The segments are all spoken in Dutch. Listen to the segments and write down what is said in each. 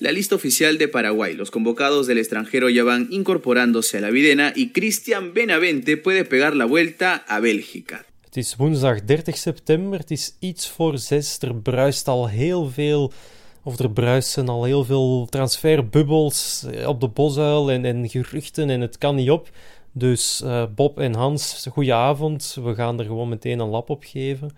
La lista oficial de Paraguay. Los convocados del extranjero ya van incorporándose a la videna y Cristian Benavente puede pegar la vuelta a Bélgica. Het is woensdag 30 september, het is iets voor zes. Er bruist al heel veel, of er bruisen al heel veel transferbubbels op de bosuil en, en geruchten en het kan niet op. Dus eh, Bob en Hans, goedenavond. We gaan er gewoon meteen een lap op geven.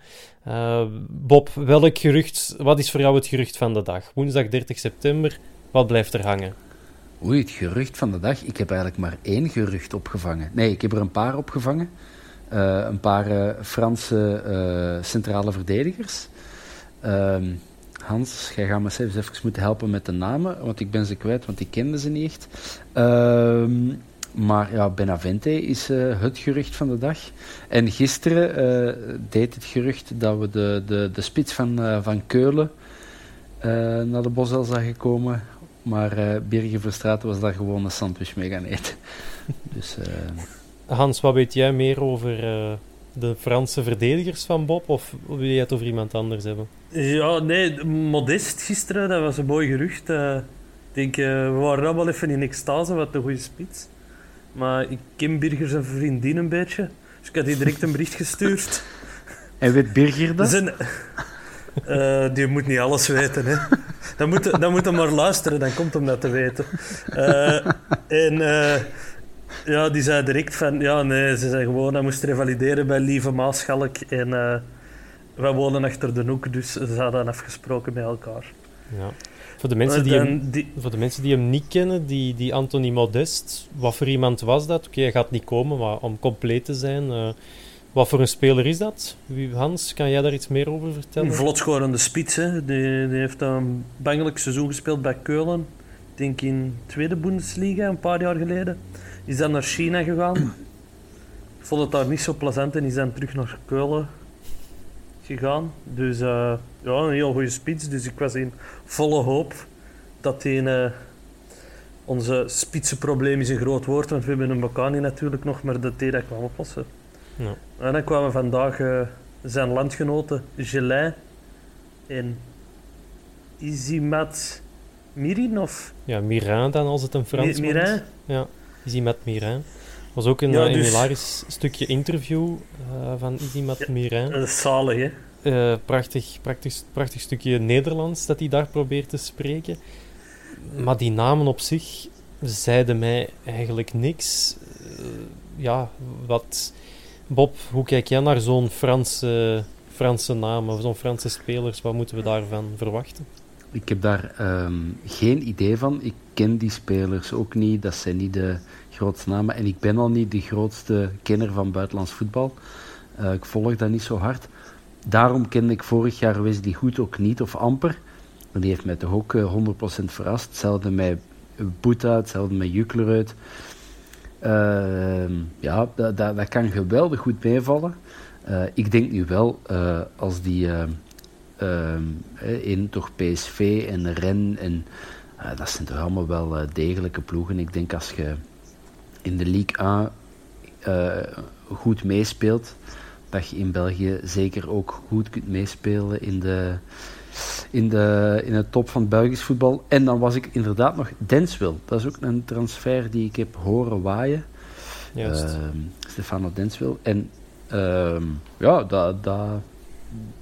Eh, Bob, welk gerucht, wat is voor jou het gerucht van de dag? Woensdag 30 september, wat blijft er hangen? Oei, het gerucht van de dag. Ik heb eigenlijk maar één gerucht opgevangen. Nee, ik heb er een paar opgevangen. Eh, een paar Franse centrale verdedigers. Ehm, Hans, jij gaat me zelfs even moeten helpen met de namen, want ik ben ze kwijt, want ik kende ze niet echt. Ehm, maar ja, Benavente is eh, het gerucht van de dag. En gisteren eh, deed het gerucht dat we de, de, de spits van, eh, van Keulen eh, naar de Bosel zagen komen. Maar eh Birger Verstraeten was daar gewoon een sandwich mee gaan eten. dus eh, Hans, wat weet jij meer over eh, de Franse verdedigers van Bob? Of wil jij het over iemand anders hebben? Ja, nee, Modest gisteren, dat was een mooi gerucht. Eh, ik denk, we waren allemaal even in extase, wat een goede spits. Maar ik ken Birger zijn vriendin een beetje. Dus ik had die direct een bericht gestuurd. En weet Birger dat? Zijn, Eh, die moet niet alles weten, hè. Dan moet, dan moet hij maar luisteren, dan komt hem dat te weten. Eh, en eh, ja, die zei direct van... Ja, nee, ze zei gewoon... Hij moest revalideren bij Lieve Maaschalk. En eh, wij wonen achter de hoek, dus ze hadden afgesproken met elkaar. Ja. Voor de mensen die, hem, die- voor de mensen die hem niet kennen, die, die Anthony Modest, wat voor iemand was dat? Oké, hij gaat niet komen, maar om compleet te zijn, eh, wat voor een speler is dat? Wie- Hans, kan jij daar iets meer over vertellen? Een vlotscorende spits, hè. Die, die heeft een bangelijk seizoen gespeeld bij Keulen. Ik denk in tweede Bundesliga, een paar jaar geleden. Is dan naar China gegaan. Vond het daar niet zo plezant en is dan terug naar Keulen gegaan. Dus eh, ja, een heel goede spits. Dus ik was in volle hoop dat die... eh, onze spitsenprobleem is een groot woord, want we hebben een Bocani natuurlijk nog, maar dat hij dat kwam oplossen. Ja. En dan kwamen vandaag eh, zijn landgenoten Gelin en Izimat Mirin of Ja, Mirin dan, als het een Frans Mi- Mirin? is. Ja, Izimat Mirin. was ook een, Ja, eh, een dus- hilarisch stukje interview van Izimat Mirin. Dat is zalig, hè? Eh, prachtig, prachtig, prachtig stukje Nederlands dat hij daar probeert te spreken. Maar die namen op zich zeiden mij eigenlijk niks. Eh, ja, wat... Bob, hoe kijk jij naar zo'n Franse, Franse naam of zo'n Franse spelers? Wat moeten we daarvan verwachten? Ik heb daar ehm, geen idee van. Ik ken die spelers ook niet. Dat zijn niet de grootste namen. En ik ben al niet de grootste kenner van buitenlands voetbal. Eh, ik volg dat niet zo hard. Daarom kende ik vorig jaar Wesley Goed ook niet, of amper. Maar die heeft mij toch ook eh, 100% verrast. Hetzelfde met Boeta, hetzelfde met Juklerud. Ehm, ja, dat, dat, kan geweldig goed meevallen. Eh, ik denk nu wel, eh, als die... ehm, eh, in toch PSV en Ren en Uh, dat zijn toch allemaal wel uh, degelijke ploegen. Ik denk als je in de League 1 goed meespeelt, dat je in België zeker ook goed kunt meespelen in de, in de, in het top van het Belgisch voetbal. En dan was ik inderdaad nog Denswil. Dat is ook een transfer die ik heb horen waaien. Juist. Uh, Stefano Denswil. En uh, ja, dat, dat,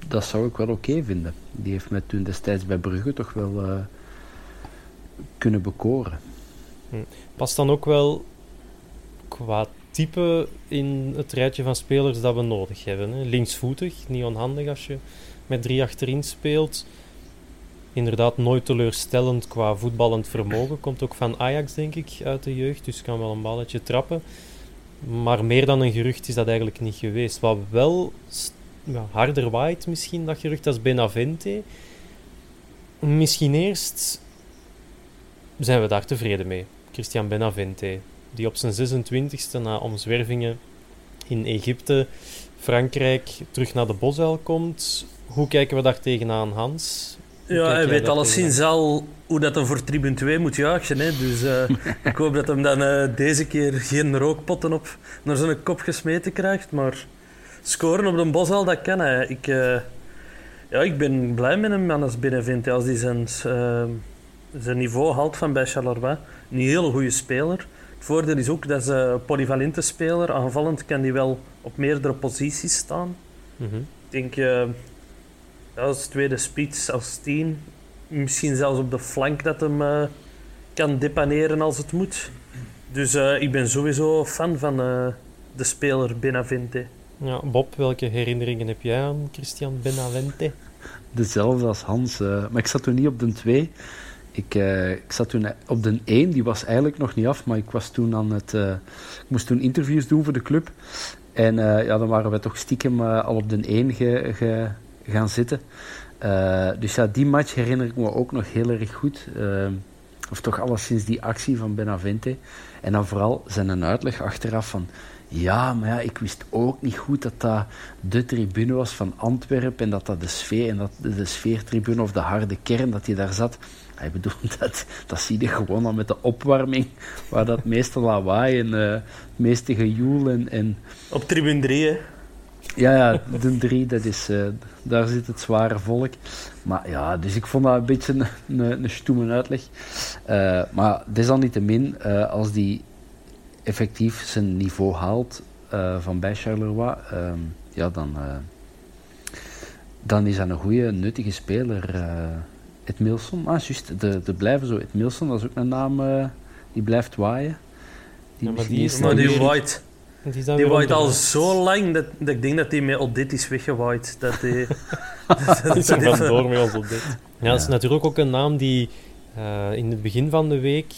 dat zou ik wel oké vinden. Die heeft mij toen destijds bij Brugge toch wel uh, kunnen bekoren. Hm. Past dan ook wel qua type in het rijtje van spelers dat we nodig hebben. Hè? Linksvoetig, niet onhandig als je met drie achterin speelt. Inderdaad, nooit teleurstellend qua voetballend vermogen. Komt ook van Ajax, denk ik, uit de jeugd. Dus kan wel een balletje trappen. Maar meer dan een gerucht is dat eigenlijk niet geweest. Wat wel ja, harder waait misschien, dat gerucht, als Benavente. Misschien eerst zijn we daar tevreden mee. Christian Benavente, die op zijn 26e na omzwervingen in Egypte, Frankrijk, terug naar de bosuil komt. Hoe kijken we daar tegenaan, Hans? Ja, hij weet alleszins al hoe dat hem voor tribune 2 moet juichen. Hè. Dus uh, ik hoop dat hem dan uh, deze keer geen rookpotten op naar zijn kop gesmeten krijgt. Maar scoren op de bosuil, dat kan hij. Ik, uh, ja, ik ben blij met hem als Benevente. Als hij zijn, zijn niveau haalt van bij Charleroi. Een hele goede speler. Het voordeel is ook dat ze een polyvalente speler. Aanvallend kan hij wel op meerdere posities staan. Mm -hmm. Ik denk als tweede spits, als tien. Misschien zelfs op de flank dat hem uh, kan depaneren als het moet. Dus uh, ik ben sowieso fan van uh, de speler Benavente. Ja, Bob, welke herinneringen heb jij aan Christian Benavente? Dezelfde als Hans. maar ik zat toen niet op de 2. Ik, ik zat toen op de 1, die was eigenlijk nog niet af, maar ik was toen aan het... ik moest toen interviews doen voor de club. En ja, dan waren we toch stiekem al op de 1 ge, ge, gaan zitten. Dus ja, die match herinner ik me ook nog heel erg goed. Uh, of toch alleszins die actie van Benavente. En dan vooral zijn een uitleg achteraf van... Ja, maar ja, ik wist ook niet goed dat dat de tribune was van Antwerpen en dat dat de sfeer, en dat de sfeertribune of de harde kern, dat die daar zat. Hij bedoelt dat, dat zie je gewoon al met de opwarming, waar dat meeste lawaai en uh, het meeste gejoel en, en... Op tribune 3, hè? Ja, ja, de drie, dat is, uh, daar zit het zware volk. Maar ja, dus ik vond dat een beetje een, een, een stoeme uitleg. Uh, maar desalniettemin, uh, als die effectief zijn niveau haalt van bij Charleroi, ja, dan, dan is dat een goede, nuttige speler. Het Milson, ah, juist, de, de blijven zo. Het Milson, dat is ook een naam die blijft waaien. Die, ja, maar die is maar die White. Die, die waait al zo lang dat, dat, ik denk dat hij met Odit is weggewaaid. Dat hij... dat is er vandoor met ons Odit. Ja, dat is natuurlijk ook een naam die uh, in het begin van de week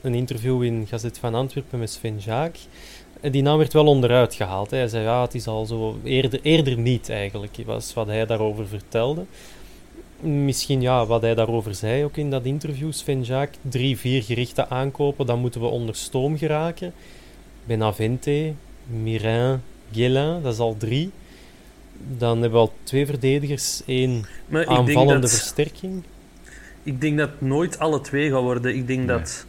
een interview in Gazet van Antwerpen met Sven Jaak. Die naam werd wel onderuit gehaald. Hè. Hij zei ja, het is al zo eerder, eerder niet eigenlijk, was wat hij daarover vertelde. Misschien ja, wat hij daarover zei ook in dat interview, Sven Jaak. Drie, vier gerichten aankopen, dan moeten we onder stoom geraken. Benavente, Mirin, Guélin, dat is al drie. Dan hebben we al twee verdedigers, één maar aanvallende dat, versterking. Ik denk dat nooit alle twee gaan worden. Ik denk nee. dat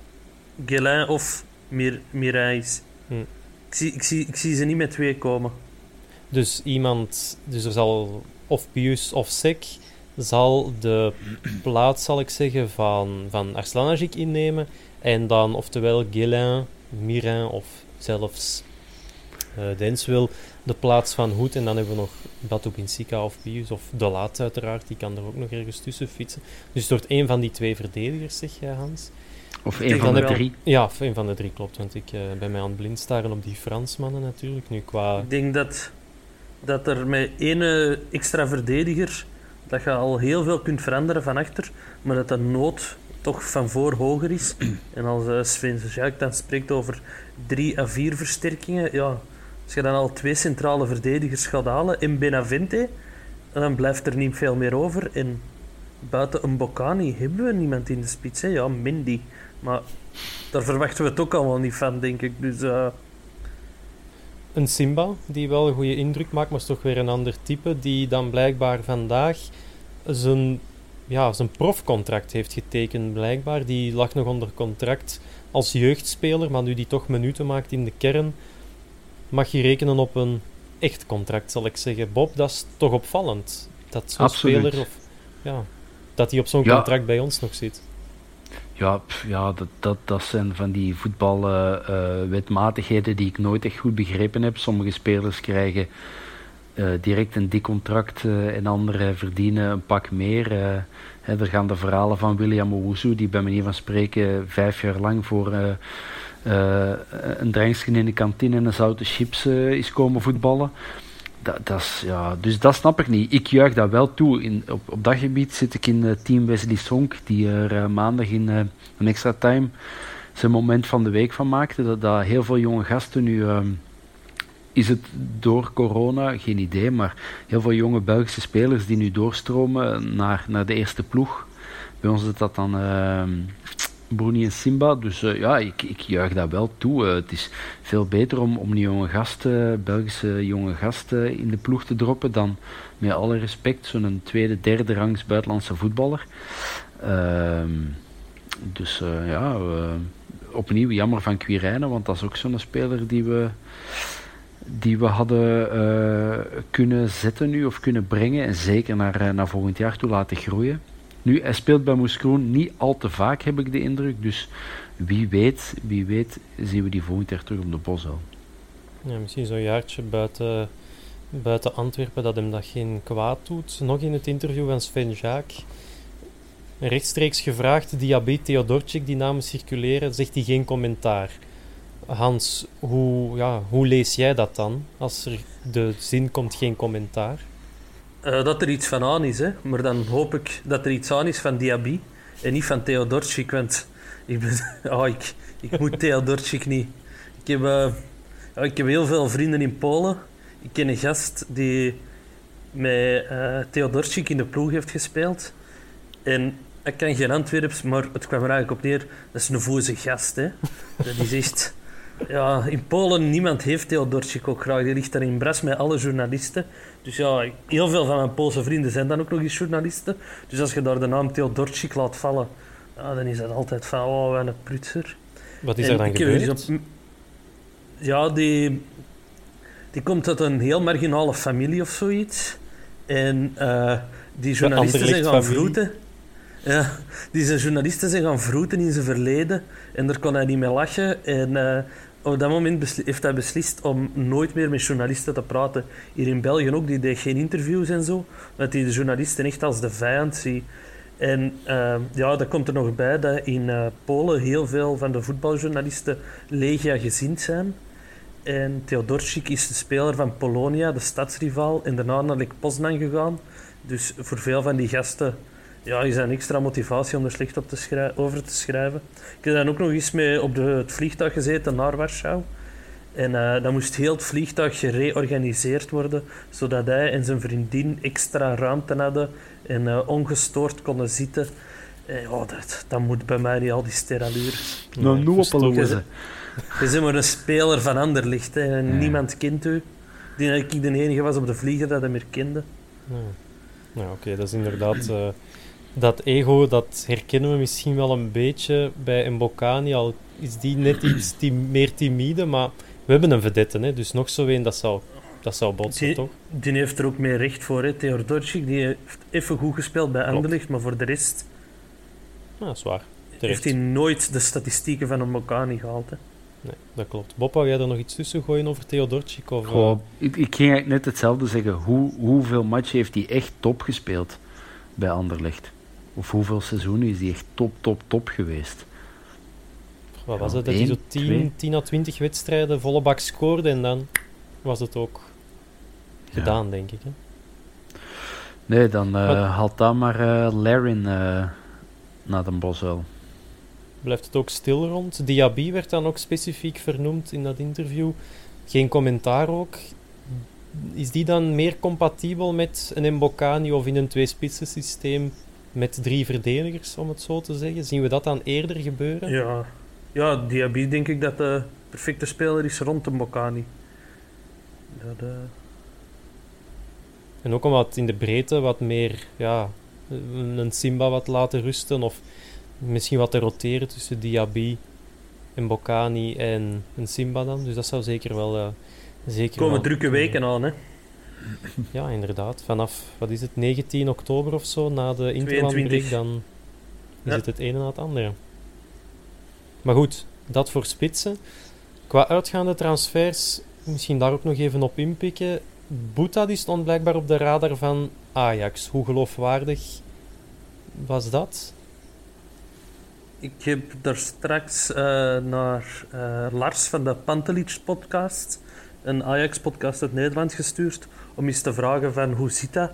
Guélin of Mir Mirin is. Hm. Ik, zie, ik, zie, ik zie ze niet met twee komen. Dus iemand, dus er zal of Pius of Sek zal de plaats, zal ik zeggen, van, van Arslanajik innemen. En dan oftewel Guélin, Mirin of zelfs uh, Dens wil de plaats van Hoed. En dan hebben we nog Batu Binsika of Pius of De Laat uiteraard. Die kan er ook nog ergens tussen fietsen. Dus het wordt één van die twee verdedigers, zeg jij Hans. Of één van de drie. Ja, één van de drie klopt. Want ik uh, ben mij aan het blind staren op die Fransmannen natuurlijk. Nu qua... Ik denk dat, dat er met één extra verdediger dat je al heel veel kunt veranderen van achter. Maar dat de nood toch van voor hoger is. En als uh, Sven Jacques dan spreekt over drie à vier versterkingen, ja, als je dan al twee centrale verdedigers gaat halen in Benavente, dan blijft er niet veel meer over. En buiten een Bocani hebben we niemand in de spits. Hè? Ja, Mindy. Maar daar verwachten we het ook allemaal niet van, denk ik. Dus, uh... Een Simba, die wel een goede indruk maakt, maar is toch weer een ander type. Die dan blijkbaar vandaag zijn ja, zijn profcontract heeft getekend, blijkbaar. Die lag nog onder contract als jeugdspeler, maar nu die toch minuten maakt in de kern, mag je rekenen op een echt contract, zal ik zeggen. Bob, dat is toch opvallend. Dat zo'n speler, of, ja, dat hij op zo'n contract bij ons nog zit. Ja, ja dat, dat, dat zijn van die voetbalwetmatigheden uh, die ik nooit echt goed begrepen heb. Sommige spelers krijgen uh, direct een dik contract uh, en anderen verdienen een pak meer. Hè, er gaan de verhalen van William Owusu, die bij manier van spreken vijf jaar lang voor een drankje in de kantine en een zoute chips is komen voetballen. Dat, dat ja, dus dat snap ik niet. Ik juich dat wel toe. In, op, op dat gebied zit ik in team Wesley Sonk, die er maandag in een extra time zijn moment van de week van maakte. Dat, dat heel veel jonge gasten nu is het door corona, geen idee, maar heel veel jonge Belgische spelers die nu doorstromen naar, naar de eerste ploeg. Bij ons is dat dan uh, Bruni en Simba. Dus uh, ja, ik, ik juich dat wel toe. Uh, het is veel beter om, om die jonge gasten, Belgische jonge gasten in de ploeg te droppen dan met alle respect zo'n tweede, derde rangs buitenlandse voetballer. Ehm, dus ja, opnieuw jammer van Quirijnen, want dat is ook zo'n speler die we die we hadden kunnen zetten nu of kunnen brengen en zeker naar, naar volgend jaar toe laten groeien. Nu, hij speelt bij Moeskroen niet al te vaak, heb ik de indruk. Dus wie weet, wie weet zien we die volgend jaar terug op de Bosel. Ja, misschien zo'n jaartje buiten, buiten Antwerpen dat hem dat geen kwaad doet. Nog in het interview van Sven Jaak. Rechtstreeks gevraagd, Diabetes Theodorczyk, die namen circuleren, zegt hij geen commentaar. Hans, hoe, ja, hoe lees jij dat dan? Als er de zin komt geen commentaar? Uh, dat er iets van aan is, hè. maar dan hoop ik dat er iets aan is van Diaby en niet van Theodorczyk, want ik, ben, oh, ik, ik moet Theodorczyk niet. Ik heb, uh, ik heb heel veel vrienden in Polen. Ik ken een gast die met uh, Theodorczyk in de ploeg heeft gespeeld. En ik kan geen Antwerps, maar het kwam er eigenlijk op neer. Dat is een voze gast. Hè. Dat is echt ja, in Polen, niemand heeft Theodorczyk ook graag. Die ligt daar in bras met alle journalisten. Dus ja, heel veel van mijn Poolse vrienden zijn dan ook nog eens journalisten. Dus als je daar de naam Theodorczyk laat vallen, ja, dan is dat altijd van, oh, een prutser. Wat is er dan gebeurd? Op, ja, die, die komt uit een heel marginale familie of zoiets. En uh, die journalisten zijn gaan vroeten. Ja, die zijn journalisten zijn gaan vroeten in zijn verleden. En daar kon hij niet mee lachen. En uh, op dat moment heeft hij beslist om nooit meer met journalisten te praten. Hier in België ook, die deed geen interviews en zo. Dat hij de journalisten echt als de vijand ziet. En uh, ja, dat komt er nog bij dat in uh, Polen heel veel van de voetbaljournalisten Legia gezind zijn. En Theodorczyk is de speler van Polonia, de stadsrivaal, en daarna naar Lech Poznan gegaan. Dus voor veel van die gasten ja, is een extra motivatie om er slecht op te over te schrijven. Ik heb dan ook nog eens mee op de, het vliegtuig gezeten naar Warschau. En uh, dan moest heel het vliegtuig gereorganiseerd worden, zodat hij en zijn vriendin extra ruimte hadden en uh, ongestoord konden zitten. En, oh, dat, dat moet bij mij niet al die sterallure. Nou, nu op Je bent maar een speler van Anderlicht hè, en niemand kent u. Ik denk dat ik de enige was op de vlieger dat hem herkende. Ja, ja oké, dat is inderdaad... Uh, dat ego, dat herkennen we misschien wel een beetje bij Mbokani. Al is die net iets meer timide, maar we hebben een vedette, hè, dus nog zo een, dat zou, dat zou botsen, die, toch? Die heeft er ook meer recht voor, hè. Theodorczyk, die heeft even goed gespeeld bij Anderlecht, maar voor de rest... Ja, dat is waar. Heeft hij nooit de statistieken van Mbokani gehaald, hè. Nee, dat klopt. Bob, wou jij er nog iets tussen gooien over Theodorczyk? Of, Goh, ik, ik, ging net hetzelfde zeggen. Hoe, hoeveel matchen heeft hij echt top gespeeld bij Anderlecht? Of hoeveel seizoenen is hij echt top, top, top geweest? Wat was het? Dat hij zo 10, 10 à 20 wedstrijden volle bak scoorde en dan was het ook gedaan, denk ik. Hè? Nee, dan uh, haalt dan maar uh, Larin uh, naar de Boswell. Blijft het ook stil rond? Diaby werd dan ook specifiek vernoemd in dat interview. Geen commentaar ook. Is die dan meer compatibel met een Mbokani of in een twee-spitsen systeem met drie verdedigers, om het zo te zeggen? Zien we dat dan eerder gebeuren? Ja, ja Diaby denk ik dat de perfecte speler is rond de Mbokani. Dat, uh... En ook om wat in de breedte wat meer ja, een Simba wat laten rusten of misschien wat te roteren tussen Diaby en Bocani en een Simba dan. Dus dat zou zeker wel... Uh, zeker komen wel, drukke weken aan, hè? Ja, inderdaad. Vanaf, wat is het, 19 oktober of zo, na de interlandbreak, dan is ja. het het ene na het andere. Maar goed, dat voor spitsen. Qua uitgaande transfers, misschien daar ook nog even op inpikken. Boeta die stond blijkbaar op de radar van Ajax. Hoe geloofwaardig was dat? Ik heb daar straks uh, naar uh, Lars van de Pantelic podcast, een Ajax-podcast uit Nederland, gestuurd om eens te vragen van hoe zit dat?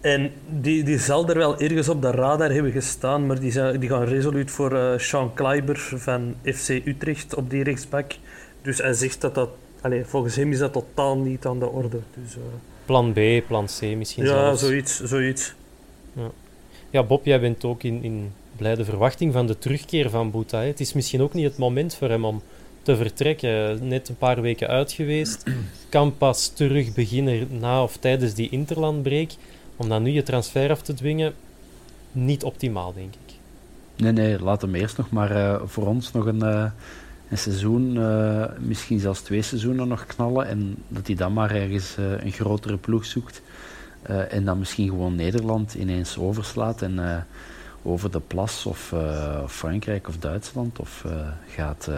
En die, die zal er wel ergens op de radar hebben gestaan, maar die, zijn, die gaan resoluut voor uh, Sean Kleiber van FC Utrecht op die rechtsback. Dus hij zegt dat dat, allez, volgens hem is dat totaal niet aan de orde. Dus, uh, plan B, plan C misschien Ja, zelfs. zoiets. zoiets. Ja. ja, Bob, jij bent ook in, in blijde verwachting van de terugkeer van Boeta. Hè? Het is misschien ook niet het moment voor hem om te vertrekken. Net een paar weken uit geweest. Kan pas terug beginnen na of tijdens die interlandbreek. Om dan nu je transfer af te dwingen, niet optimaal, denk ik. Nee, nee, laat hem eerst nog maar uh, voor ons nog een, uh, een seizoen, uh, misschien zelfs twee seizoenen nog knallen. En dat hij dan maar ergens een grotere ploeg zoekt. en dan misschien gewoon Nederland ineens overslaat en over de plas of Frankrijk of Duitsland of gaat.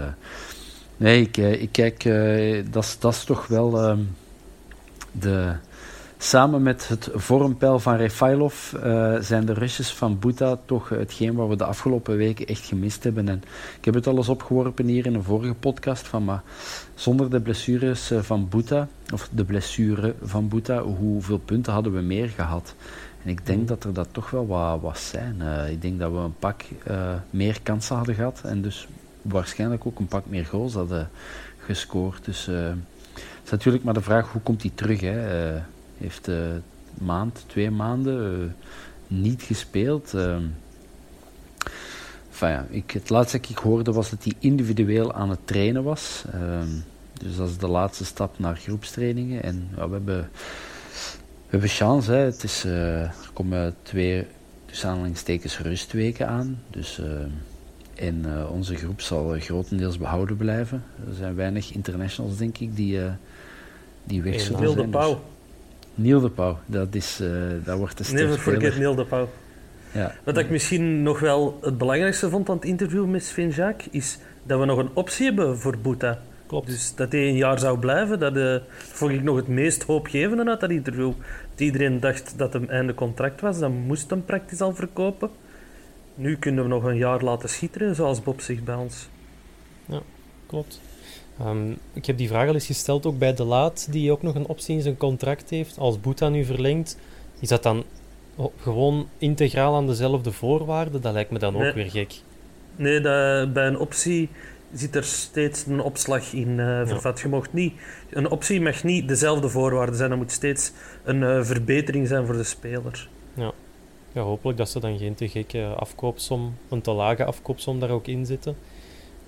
Nee, ik, ik kijk, dat is toch wel ehm, de Samen met het vormpeil van Refailov uh, zijn de rushes van Boeta toch hetgeen wat we de afgelopen weken echt gemist hebben. En ik heb het al eens opgeworpen hier in een vorige podcast van, maar zonder de blessures van Boeta, of de blessure van Boeta, hoeveel punten hadden we meer gehad? En ik denk dat er dat toch wel wat, wat zijn. Uh, ik denk dat we een pak uh, meer kansen hadden gehad en dus waarschijnlijk ook een pak meer goals hadden gescoord. Dus het is natuurlijk maar de vraag, hoe komt hij terug? Hè? heeft uh, maand, twee maanden niet gespeeld. Enfin ja, ik, het laatste dat ik hoorde was dat hij individueel aan het trainen was. Ehm, dus dat is de laatste stap naar groepstrainingen. En ja, we, hebben, we hebben chance. Hè. Het is, eh, er komen twee aanhalingstekens rustweken aan. Dus, en onze groep zal grotendeels behouden blijven. Er zijn weinig internationals, denk ik, die, die weg zullen zijn. Wilde Pauw. Dus, Neil de Pauw, dat, is, uh, dat wordt de sterspeler. Never forget Neil de Pauw. Ja. Wat ik misschien nog wel het belangrijkste vond aan het interview met Sven Jacques, is dat we nog een optie hebben voor Boeta. Klopt. Dus dat hij een jaar zou blijven, dat uh, vond ik nog het meest hoopgevende uit dat interview. Dat iedereen dacht dat hem einde contract was, dan moest hem praktisch al verkopen. Nu kunnen we nog een jaar laten schitteren, zoals Bob zegt bij ons. Ja, klopt. Um, ik heb die vraag al eens gesteld ook bij De Laat, die ook nog een optie in zijn contract heeft. Als Boeta nu verlengt, is dat dan gewoon integraal aan dezelfde voorwaarden? Dat lijkt me dan ook weer gek. Nee, dat, bij een optie zit er steeds een opslag in uh, vervat. Je mocht niet, een optie mag niet dezelfde voorwaarden zijn. Dat moet steeds een uh, verbetering zijn voor de speler. Ja. hopelijk dat ze dan geen te gekke afkoopsom, een te lage afkoopsom daar ook in zitten.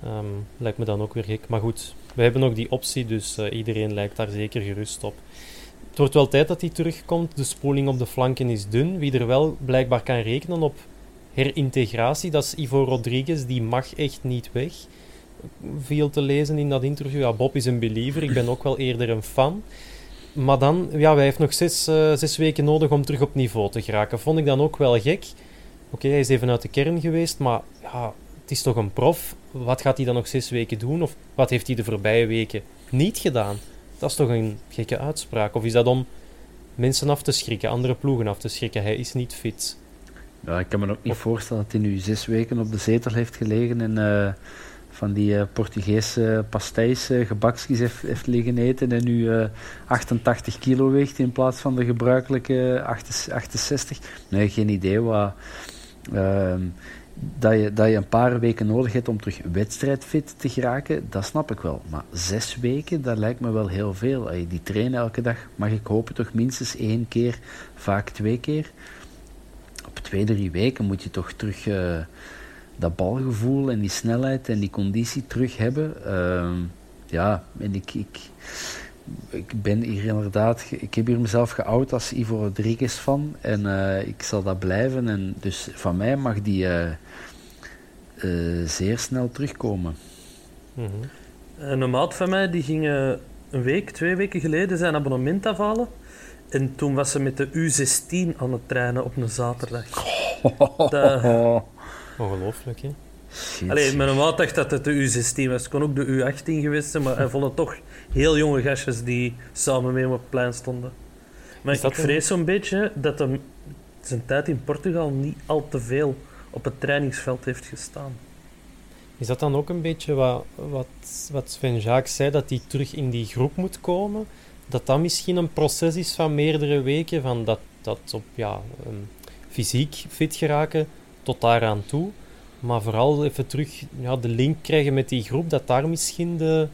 Um, lijkt me dan ook weer gek. Maar goed, we hebben nog die optie, dus uh, iedereen lijkt daar zeker gerust op. Het wordt wel tijd dat hij terugkomt. De spoeling op de flanken is dun. Wie er wel blijkbaar kan rekenen op herintegratie, dat is Ivo Rodriguez. Die mag echt niet weg. Viel te lezen in dat interview. Ja, Bob is een believer. Ik ben ook wel eerder een fan. Maar dan, ja, hij heeft nog zes, uh, zes weken nodig om terug op niveau te geraken. Vond ik dan ook wel gek. Oké, okay, hij is even uit de kern geweest, maar ja, het is toch een prof. Wat gaat hij dan nog zes weken doen? Of wat heeft hij de voorbije weken niet gedaan? Dat is toch een gekke uitspraak? Of is dat om mensen af te schrikken, andere ploegen af te schrikken? Hij is niet fit. Ja, ik kan me ook niet of... voorstellen dat hij nu zes weken op de zetel heeft gelegen en uh, van die uh, Portugese pastéis, uh, gebakjes heeft, heeft liggen eten en nu 88 kilo weegt in plaats van de gebruikelijke 68. Nee, geen idee wat ehm, dat je, dat je een paar weken nodig hebt om terug wedstrijdfit te geraken, dat snap ik wel. Maar zes weken, dat lijkt me wel heel veel. Die trainen elke dag, mag ik hopen toch minstens één keer, vaak twee keer. Op twee, drie weken moet je toch terug dat balgevoel en die snelheid en die conditie terug hebben. Uh, ja, en ik, ik, ik ben hier inderdaad, ik heb hier mezelf geout als Ivo Rodriguez fan en uh, ik zal dat blijven. En dus van mij mag die uh, uh, zeer snel terugkomen. Mm -hmm. Een maat van mij die ging een week, twee weken geleden zijn abonnement afhalen. En toen was ze met de U16 aan het trainen op een zaterdag. Dat... Ongelooflijk, hè? Allee, mijn maat dacht dat het de U16 was. Het kon ook de U18 geweest zijn, maar hij vond het toch heel jonge gastjes die samen mee op het plein stonden. Maar ik vrees zo'n beetje dat hem zijn tijd in Portugal niet al te veel op het trainingsveld heeft gestaan. Is dat dan ook een beetje wat, wat, wat Sven Jacques zei, dat hij terug in die groep moet komen? Dat dat misschien een proces is van meerdere weken, van dat, dat op ja, um, fysiek fit geraken tot daaraan toe. Maar vooral even terug ja, de link krijgen met die groep, dat daar misschien de,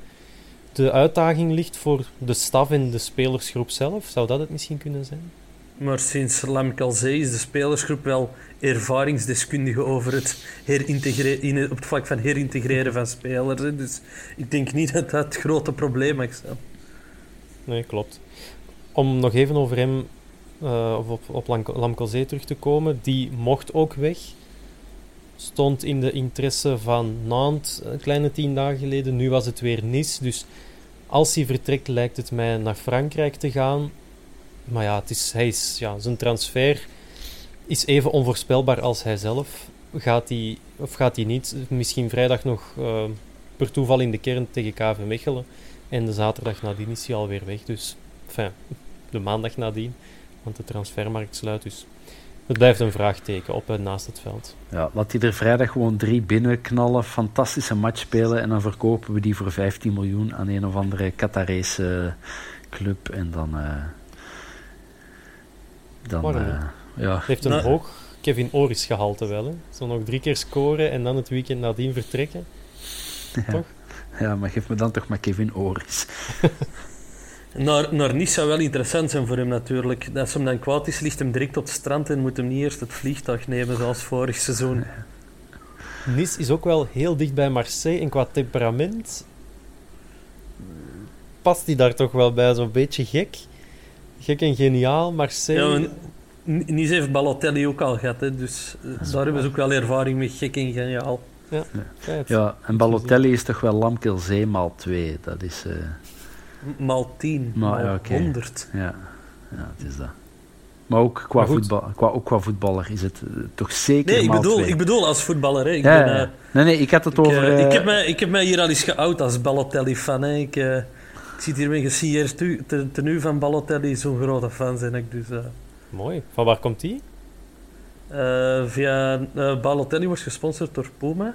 de uitdaging ligt voor de staf en de spelersgroep zelf. Zou dat het misschien kunnen zijn? Maar sinds Lam Calzee is de spelersgroep wel ervaringsdeskundige over het herintegreren, op het vlak van herintegreren van spelers. Hè. Dus ik denk niet dat dat het grote probleem is. Nee, klopt. Om nog even over hem, uh, op, op Calzee terug te komen, die mocht ook weg stond in de interesse van Nantes een kleine tien dagen geleden. Nu was het weer Nice. Dus als hij vertrekt, lijkt het mij naar Frankrijk te gaan. Maar ja, het is, hij is, ja zijn transfer is even onvoorspelbaar als hij zelf. Gaat hij, of gaat hij niet? Misschien vrijdag nog uh, per toeval in de kern tegen KV Mechelen. En de zaterdag nadien is hij alweer weg. Dus, enfin, de maandag nadien. Want de transfermarkt sluit dus. Het blijft een vraagteken op en naast het veld. Ja, laat hij er vrijdag gewoon drie binnenknallen, fantastische match spelen en dan verkopen we die voor 15 miljoen aan een of andere Qatarese club en dan... Uh, dan uh, ja. heeft een nou, hoog Kevin Oris gehalte wel, hè? Zo nog drie keer scoren en dan het weekend nadien vertrekken. Ja. Toch? Ja, maar geef me dan toch maar Kevin Oris. Naar, naar Nice zou wel interessant zijn voor hem natuurlijk. Als hem dan kwaad is, ligt hem direct op het strand en moet hem niet eerst het vliegtuig nemen zoals vorig seizoen. Nice is ook wel heel dicht bij Marseille en qua temperament past hij daar toch wel bij, zo'n beetje gek. Gek en geniaal, Marseille... Ja, Nice heeft Balotelli ook al gehad, hè, dus eh, daar hebben ze ook wel ervaring met gek en geniaal. Ja, ja, ja en Balotelli is toch wel Lamkel Zee maal 2, dat is... Uh maal 10, maar, maal ja, 100. Ja. ja, het is dat. Maar ook qua, voetbal, qua, ook qua voetballer is het uh, toch zeker nee, ik bedoel, twee. ik bedoel als voetballer. Hè. Ik ja, ben, uh, nee, nee, ik had het ik, over... Uh, ik, heb mij, ik heb mij hier al eens geout als Balotelli-fan. Ik, ik zit hier met een gesieerd tenue van Balotelli. Zo'n grote fan ben ik. Dus, Mooi. Van waar komt die? via Balotelli wordt gesponsord door Puma.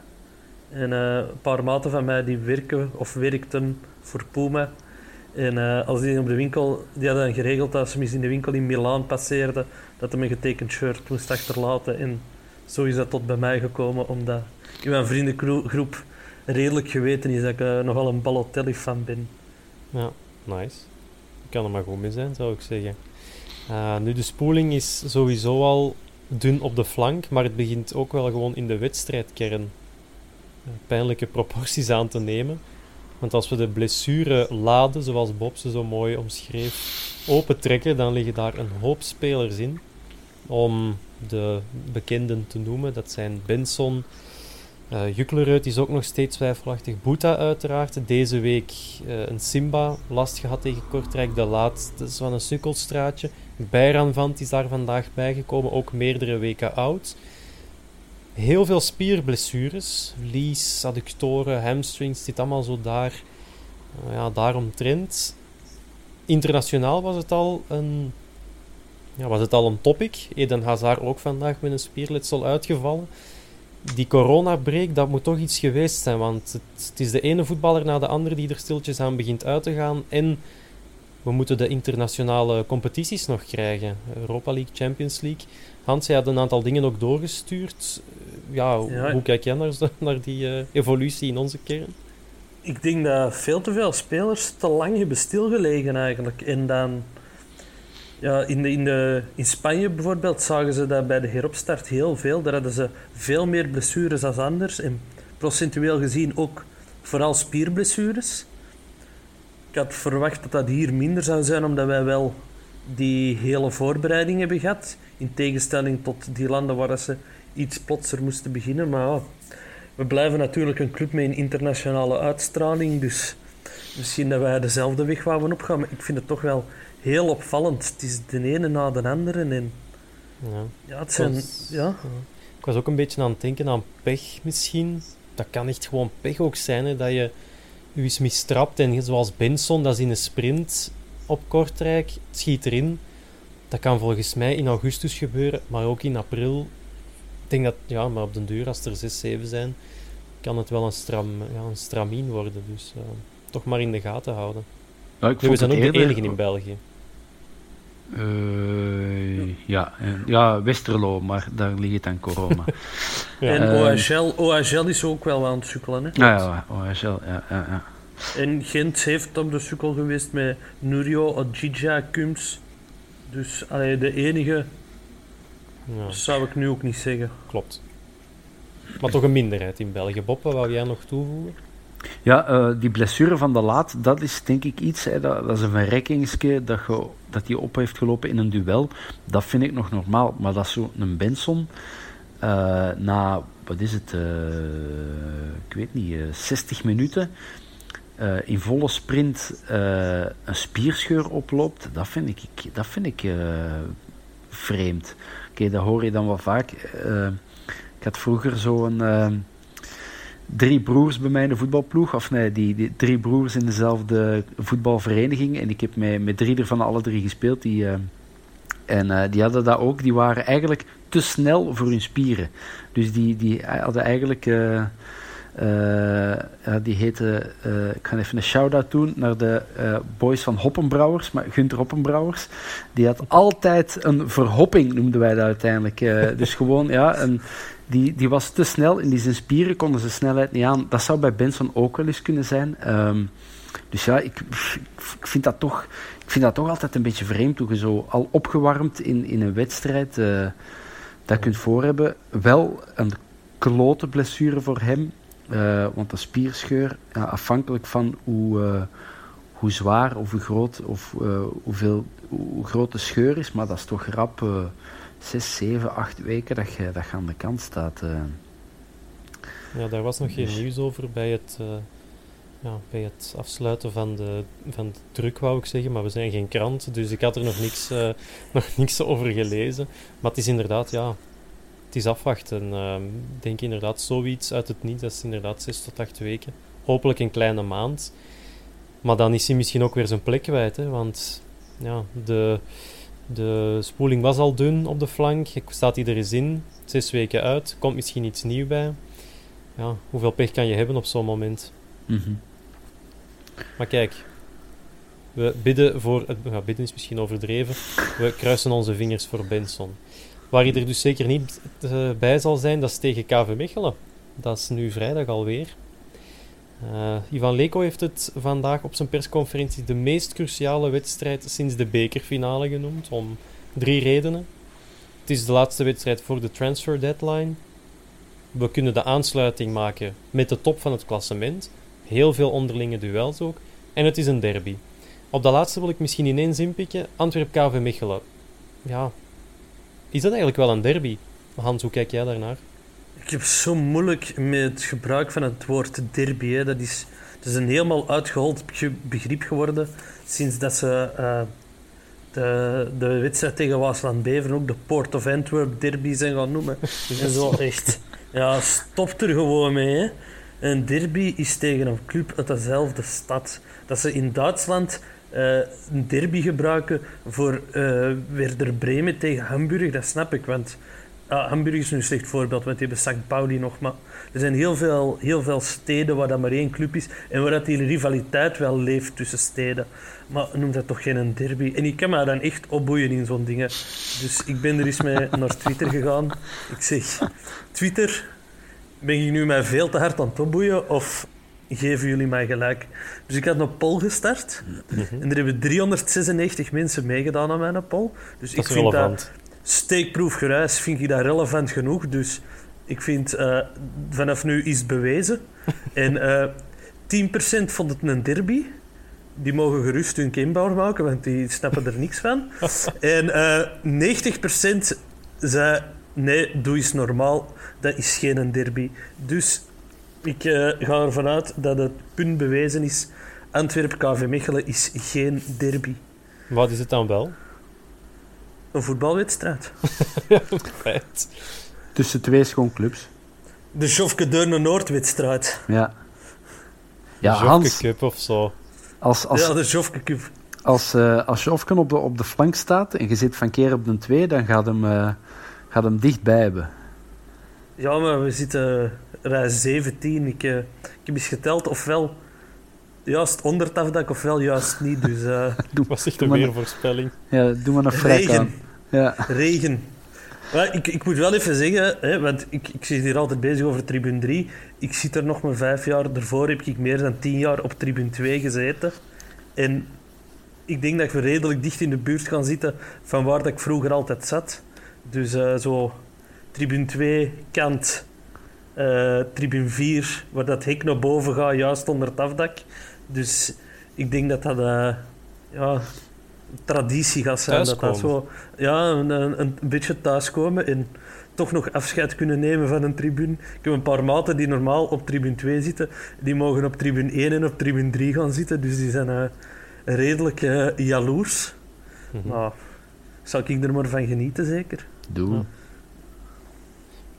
En een paar maten van mij die werken of werkten voor Puma en uh, als die op de winkel, die hadden dan geregeld dat als ze in de winkel in Milaan passeerde, dat hij een getekend shirt moest achterlaten. En zo is dat tot bij mij gekomen, omdat in mijn vriendengroep redelijk geweten is dat ik uh, nogal een Balotelli-fan ben. Ja, nice. Kan er maar goed mee zijn, zou ik zeggen. Uh, nu, de spoeling is sowieso al dun op de flank, maar het begint ook wel gewoon in de wedstrijdkern pijnlijke proporties aan te nemen. Want als we de blessure laden, zoals Bob ze zo mooi omschreef, opentrekken, dan liggen daar een hoop spelers in. Om de bekenden te noemen, dat zijn Benson, uh, Juklerud is ook nog steeds twijfelachtig. Boeta uiteraard. Deze week uh, een Simba last gehad tegen Kortrijk. De laatste is van een sukkelstraatje. Bijranvant is daar vandaag bijgekomen. Ook meerdere weken oud. Heel veel spierblessures. Lies, adductoren, hamstrings, zit allemaal zo daar. Uh, ja. Internationaal was het al een, ja, was het al een topic. Eden Hazard ook vandaag met een spierletsel uitgevallen. Die coronabreak, dat moet toch iets geweest zijn. Want het, het is de ene voetballer na de andere die er stiltjes aan begint uit te gaan. En we moeten de internationale competities nog krijgen. Europa League, Champions League. Hans, je had een aantal dingen ook doorgestuurd. Ja, ja. hoe kijk jij naar, naar die uh, evolutie in onze kern? Ik denk dat veel te veel spelers te lang hebben stilgelegen eigenlijk. En dan... Ja, in, de, in, de, in Spanje bijvoorbeeld zagen ze dat bij de heropstart heel veel. Daar hadden ze veel meer blessures dan anders. En procentueel gezien ook vooral spierblessures. Ik had verwacht dat dat hier minder zou zijn, omdat wij wel die hele voorbereiding hebben gehad. In tegenstelling tot die landen waar ze iets plotser moesten beginnen. Maar we blijven natuurlijk een club met een internationale uitstraling. Dus misschien dat wij dezelfde weg wouden opgaan. Maar ik vind het toch wel heel opvallend. Het is de ene na de andere. En Ja. ja, het zijn... Ja. Ik was ook een beetje aan het denken aan pech misschien. Dat kan echt gewoon pech ook zijn, hè, dat je je eens mistrapt. En zoals Benson, dat is in een sprint op Kortrijk, het schiet erin. Dat kan volgens mij in augustus gebeuren, maar ook in april. Ik denk dat, ja, maar op den duur, als er 6, 7 zijn, kan het wel een, stram, ja, een stramien worden. Dus eh, toch maar in de gaten houden. Ja, ik we zijn ook de enige in België. Eh, ja, en- ja, Westerlo, maar daar ligt het aan corona. Ja. En Ehm. OHL, OHL is ook wel aan het sukkelen. Hè? Ah, ja, OHL, ja, ja, ja. En Gent heeft op de sukkel geweest met Nurio, Odjidja, Kums. Dus allee, de enige Ja, zou ik nu ook niet zeggen. klopt. Maar toch een minderheid in België. Bob, wat wou jij nog toevoegen? Ja, eh, die blessure van de laat, dat is denk ik iets, hè, dat, dat is een verrekkingsje dat, je, dat hij op heeft gelopen in een duel. Dat vind ik nog normaal, maar dat zo'n Benson, eh, na, wat is het, eh, ik weet niet, eh, 60 minuten, in volle sprint een spierscheur oploopt, dat vind ik, dat vind ik vreemd. Oké, dat hoor je dan wel vaak. Ik had vroeger zo'n... drie broers bij mij in de voetbalploeg. Of nee, die, die drie broers in dezelfde voetbalvereniging. En ik heb met, met drie ervan alle drie gespeeld. Die, eh, en eh, die hadden dat ook. Die waren eigenlijk te snel voor hun spieren. Dus die, die hadden eigenlijk... eh, die heette... eh, ik ga even een shout-out doen naar de eh, boys van Hoppenbrouwers. Maar Gunther Hoppenbrouwers. Die had altijd een verhopping, noemden wij dat uiteindelijk. Eh, dus gewoon, ja... Een, die, die was te snel in die zijn spieren konden ze snelheid niet aan. Dat zou bij Benson ook wel eens kunnen zijn. Ehm, dus ja, ik, ik, vind dat toch, ik vind dat toch altijd een beetje vreemd hoe je zo al opgewarmd in, in een wedstrijd eh, dat kunt voorhebben. Wel een klote blessure voor hem. Eh, want een spierscheur, ja, afhankelijk van hoe, eh, hoe zwaar of hoe groot of eh, hoeveel, hoe groot de scheur is, maar dat is toch rap zes, zeven, acht weken dat je, dat je aan de kant staat. Ja, daar was nog geen Dus- nieuws over bij het, ja, bij het afsluiten van de, van de druk, wou ik zeggen. Maar we zijn geen krant, dus ik had er nog niks, nog niks over gelezen. Maar het is inderdaad, ja, het is afwachten. Ehm, Ik denk inderdaad zoiets uit het niet, dat is inderdaad zes tot acht weken. Hopelijk een kleine maand. Maar dan is hij misschien ook weer zijn plek kwijt, hè, want ja, de, de spoeling was al dun op de flank. Staat hij er eens in, zes weken uit, komt misschien iets nieuws bij ja, hoeveel pech kan je hebben op zo'n moment? Mhm. Maar kijk, we bidden voor... het- bidden is misschien overdreven. We kruisen onze vingers voor Benson. Waar hij er dus zeker niet eh, bij zal zijn, dat is tegen KV Mechelen. Dat is nu vrijdag alweer. Eh, Ivan Leko heeft het vandaag op zijn persconferentie de meest cruciale wedstrijd sinds de bekerfinale genoemd, om drie redenen. Het is de laatste wedstrijd voor de transfer deadline. We kunnen de aansluiting maken met de top van het klassement. Heel veel onderlinge duels ook. En het is een derby. Op dat laatste wil ik misschien ineens inpikken. Antwerp KV Mechelen. Ja, is dat eigenlijk wel een derby? Hans, hoe kijk jij daarnaar? Ik heb zo moeilijk met het gebruik van het woord derby. Hè. Dat, is, dat is een helemaal uitgehold ge- begrip geworden sinds dat ze eh, de, de wedstrijd tegen Waasland Beveren ook de Port of Antwerp derby zijn gaan noemen. en zo echt. Ja, stop er gewoon mee. Hè. Een derby is tegen een club uit dezelfde stad. Dat ze in Duitsland eh, een derby gebruiken voor eh Werder Bremen tegen Hamburg, dat snap ik. Want ja, Hamburg is nu een slecht voorbeeld, want die hebben St. Pauli nog. Maar er zijn heel veel, heel veel steden waar dat maar één club is en waar dat die rivaliteit wel leeft tussen steden. Maar noem dat toch geen een derby? En ik kan me dan echt opboeien in zo'n dingen. Dus ik ben er eens mee naar Twitter gegaan. Ik zeg, Twitter, ben je nu mij veel te hard aan het opboeien of geven jullie mij gelijk? Dus ik had een poll gestart en er hebben 396 mensen meegedaan aan mijn poll. Dus Dat ik vind dat relevant. steekproefgeruis vind ik dat relevant genoeg. Dus ik vind eh, vanaf nu is het bewezen. en eh 10% vond het een derby. die mogen gerust hun kinbouw maken, want die snappen er niks van. en uh, 90% zei, nee, doe eens normaal, dat is geen derby. Dus ik uh, ga ervan uit dat het punt bewezen is, Antwerp-KV Mechelen is geen derby. Wat is het dan wel? Een voetbalwedstrijd. ja, feit. Tussen twee schoonclubs. De Jofke Deurne Noordwedstrijd. Ja. Ja, de Hans. Cup of zo. Als, als, ja, de Jofke Cup. Als, uh, als op de, op de flank staat en je zit van keer op de 2, dan gaat hem, uh, gaat hem dichtbij hebben. Ja, maar we zitten rij 17. Ik, uh, ik heb eens geteld ofwel juist onder het afdak ofwel juist niet. Dus, uh, doe, was echt een weervoorspelling. Ja, doe maar een vrij Regen. Ja. Regen. Maar ik, ik moet wel even zeggen, hè, want ik, ik zit hier altijd bezig over tribune 3. Ik zit er nog maar vijf jaar ervoor, heb ik meer dan tien jaar op tribune 2 gezeten. En ik denk dat we redelijk dicht in de buurt gaan zitten van waar dat ik vroeger altijd zat. Dus uh, zo tribune 2, kant, uh, tribune 4, waar dat hek naar boven gaat, juist onder het afdak. Dus ik denk dat dat uh, ja, traditie gaat zijn. Dat dat zo, ja, een, een, een beetje thuiskomen en toch nog afscheid kunnen nemen van een tribune. Ik heb een paar maten die normaal op tribune 2 zitten. Die mogen op tribune 1 en op tribune 3 gaan zitten. Dus die zijn uh, redelijk uh, jaloers. Mm -hmm. Nou, zal ik er maar van genieten, zeker? Doe. Ja.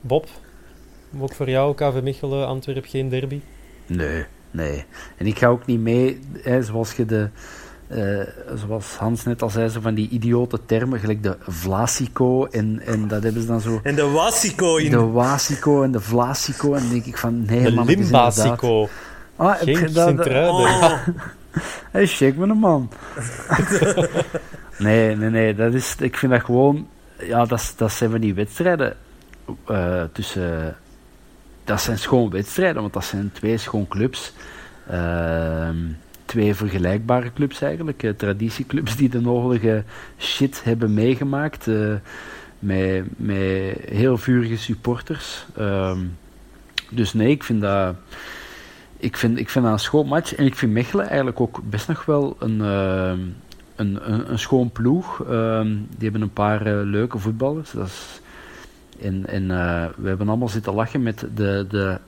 Bob, ook voor jou, KV Mechelen, Antwerp, geen derby? Nee, nee. En ik ga ook niet mee, hè, zoals je de... Uh, zoals Hans net al zei, zo van die idiote termen, gelijk de Vlasico en, en dat hebben ze dan zo... En de Wasico in. De Wasico en de Vlasico en dan denk ik van, nee de man, Limbasico. Ah, Geen heb je dat... Oh. Hey, shake me een man. nee, nee, nee, dat is, ik vind dat gewoon... Ja, dat, dat zijn van die wedstrijden uh, tussen... Dat zijn schoon wedstrijden, want dat zijn twee schoon clubs. Uh, twee vergelijkbare clubs eigenlijk. Uh, traditieclubs die de nodige shit hebben meegemaakt. Uh, met, met heel vurige supporters. Uh, dus nee, ik vind dat... Ik vind, ik vind dat een schoon match. En ik vind Mechelen eigenlijk ook best nog wel een, een, een, een, schoon ploeg. Ehm, die hebben een paar leuke voetballers. Dat is, en en we hebben allemaal zitten lachen met de, de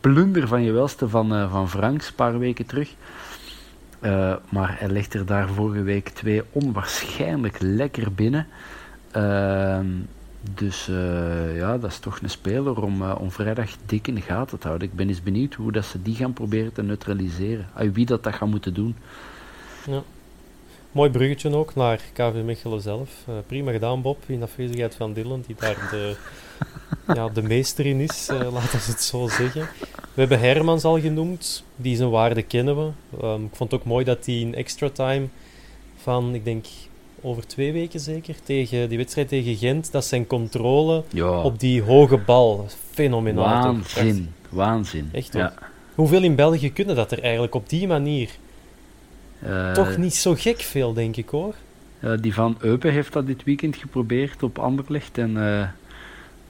blunder van je welste van, van Franks een paar weken terug. Uh, maar hij legt er daar vorige week twee onwaarschijnlijk lekker binnen. Uh, dus uh, ja, dat is toch een speler om, vrijdag dik in de gaten te houden. Ik ben eens benieuwd hoe dat ze die gaan proberen te neutraliseren. Wie dat, dat gaat moeten doen. Ja. Mooi bruggetje ook naar KV Mechelen zelf. prima gedaan, Bob, in afwezigheid van Dylan, die daar de, ja, de meester in is, laten we het zo zeggen. We hebben Hermans al genoemd, die zijn waarde kennen we. Um, ik vond het ook mooi dat hij in extra time van, ik denk over twee weken zeker, tegen die wedstrijd tegen Gent, dat zijn controle ja. op die hoge bal, fenomenaal. Waanzin, waanzin. Echt ja. Hoeveel in België kunnen dat er eigenlijk op die manier? Uh, Toch niet zo gek veel, denk ik hoor. Die van Eupen heeft dat dit weekend geprobeerd op Anderlecht en... Uh,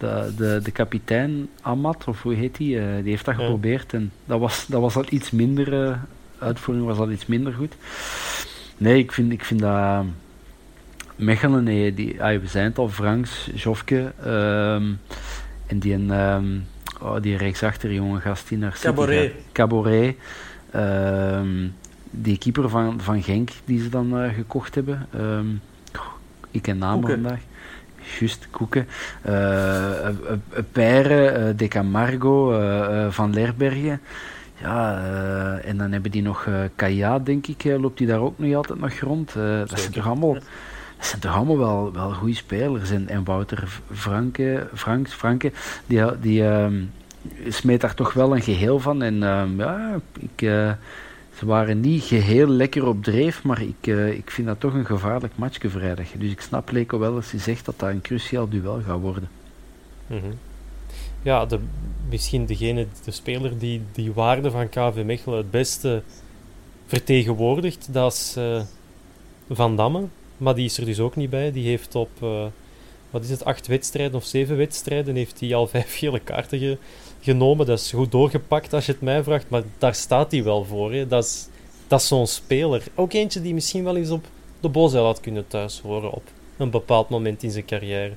de, de, de kapitein Amat, of hoe heet die, uh, die heeft dat ja. geprobeerd en dat was, dat was al iets minder, uh, uitvoering was al iets minder goed. Nee, ik vind, ik vind dat Mechelen, nee, die, ah, we zijn het al, Franks, Jofke, um, en die, um, oh, die rechtsachter jonge gast die naar Cabaret. Cabaret. Die keeper van, van Genk die ze dan uh, gekocht hebben. ik ken namen Koeken. vandaag. Just Koeken, uh, Peire, uh, De Camargo, Van Lerbergen. Ja, en dan hebben die nog Kaya, denk ik, loopt die daar ook nog altijd nog rond. dat, zijn toch allemaal, dat zijn toch allemaal wel, wel goede spelers. En, en Wouter Franke, Franks, Franke, die, die smeet daar toch wel een geheel van. En ja, ik... Ze waren niet geheel lekker op dreef, maar ik, uh, ik vind dat toch een gevaarlijk matchje vrijdag. Dus ik snap Leko wel als hij zegt dat dat een cruciaal duel gaat worden. -hmm. Ja, de, misschien degene, de speler die die waarde van KV Mechelen het beste vertegenwoordigt, dat is uh, Van Damme. Maar die is er dus ook niet bij. Die heeft op, uh, wat is het, acht wedstrijden of zeven wedstrijden, heeft hij al vijf gele kaarten ge, genomen. Dat is goed doorgepakt als je het mij vraagt, maar daar staat hij wel voor. Dat is dat is zo'n speler. Ook eentje die misschien wel eens op de Bosuil had kunnen thuis horen op een bepaald moment in zijn carrière.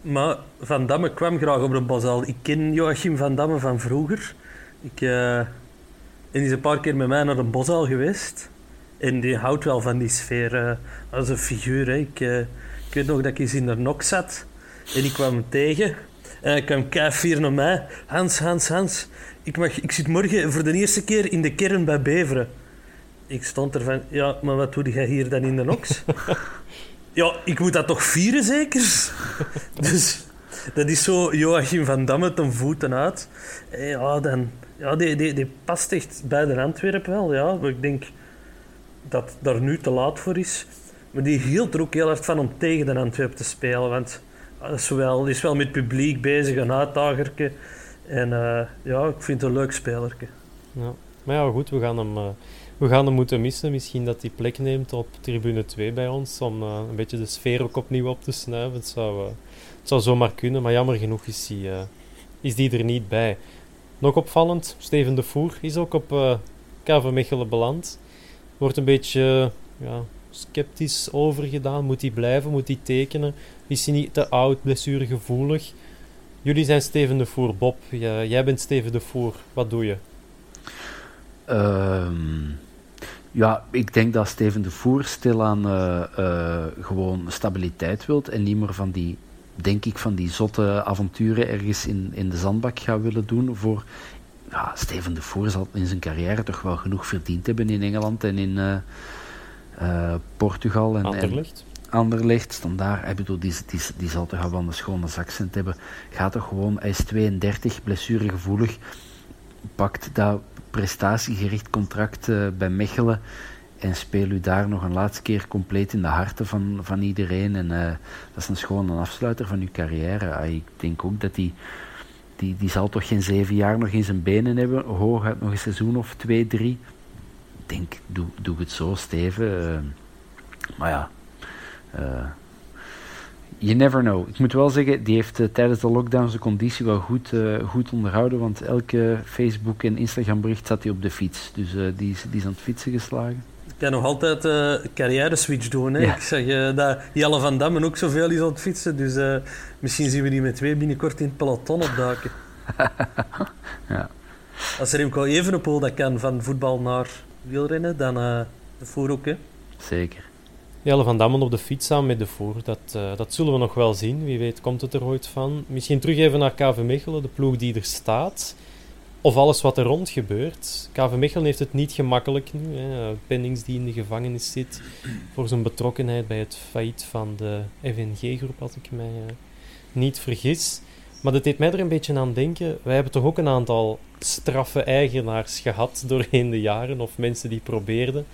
Maar Van Damme kwam graag op de Bosuil. Ik ken Joachim Van Damme van vroeger. Ik, uh, en die is een paar keer met mij naar de Bosuil geweest. En die houdt wel van die sfeer. Uh, als een figuur. Ik, uh, ik weet nog dat ik eens in de nok zat. En ik kwam hem tegen. En hij kwam keihard naar mij. Hans, Hans, Hans. Ik, mag, ik zit morgen voor de eerste keer in de kern bij Beveren. Ik stond er van, ja, maar wat doe jij hier dan in de Nox? ja, ik moet dat toch vieren zeker? dus dat is zo Joachim van Damme ten voeten uit. Ja, dan, ja die, die, die past echt bij de Antwerpen wel. Ja. Ik denk dat daar nu te laat voor is. Maar die hield er ook heel hard van om tegen de Antwerpen te spelen. Want is wel, die is wel met publiek bezig, een uitdagerke. En uh, ja, ik vind het een leuk spelerke. Ja. Maar ja, goed, we gaan hem... Uh we gaan hem moeten missen. Misschien dat hij plek neemt op tribune 2 bij ons. Om uh, een beetje de sfeer ook opnieuw op te snuiven. Het zou, het zou zomaar kunnen. Maar jammer genoeg is die, is die er niet bij. Nog opvallend, Steven de Voer is ook op KV Mechelen beland. Wordt een beetje ja, sceptisch overgedaan. Moet hij blijven? Moet hij tekenen? Is hij niet te oud, blessuregevoelig? Jullie zijn Steven de Voer. Bob, jij bent Steven de Voer. Wat doe je? Um, ja, ik denk dat Steven de Voer stilaan uh, gewoon stabiliteit wilt en niet meer van die, denk ik, van die zotte avonturen ergens in, in de zandbak gaat willen doen voor... Ja, Steven de Voer zal in zijn carrière toch wel genoeg verdiend hebben in Engeland en in uh, Portugal. En, Anderlecht. En Anderlecht, standaard. Ik bedoel, die, die, die zal toch wel een schone zakcent hebben. Gaat toch gewoon, hij is 32, blessuregevoelig. Pakt dat prestatiegericht contract uh, bij Mechelen en speel u daar nog een laatste keer compleet in de harten van, van iedereen. En uh, dat is een een afsluiter van uw carrière. Uh, ik denk ook dat die, die, die zal toch geen zeven jaar nog in zijn benen hebben. Hooguit nog een seizoen of twee, drie. Denk, doe, doe het zo, Steven. maar ja, you never know. Ik moet wel zeggen, die heeft uh, tijdens de lockdown zijn conditie wel goed, uh, goed onderhouden. Want elke Facebook- en Instagram-bericht zat hij op de fiets. Dus uh, die, is, die is aan het fietsen geslagen. Ik kan nog altijd een carrière-switch doen. Hè? Ja. Ik zeg dat Jelle van Dammen ook zoveel is aan het fietsen. Dus misschien zien we die met twee binnenkort in het peloton opduiken. ja. Als Remco Evenepoel dat kan van voetbal naar wielrennen, dan de voor ook. Hè? Zeker. Jelle van Dammen op de fiets samen met de voer. Dat, uh, dat zullen we nog wel zien. Wie weet komt het er ooit van. Misschien terug even naar KV Mechelen, de ploeg die er staat. Of alles wat er rond gebeurt. KV Mechelen heeft het niet gemakkelijk nu. Hè. Pennings die in de gevangenis zit voor zijn betrokkenheid bij het failliet van de FNG-groep, als ik mij uh, niet vergis. Maar dat deed mij er een beetje aan denken. Wij hebben toch ook een aantal straffe eigenaars gehad doorheen de jaren. Of mensen die probeerden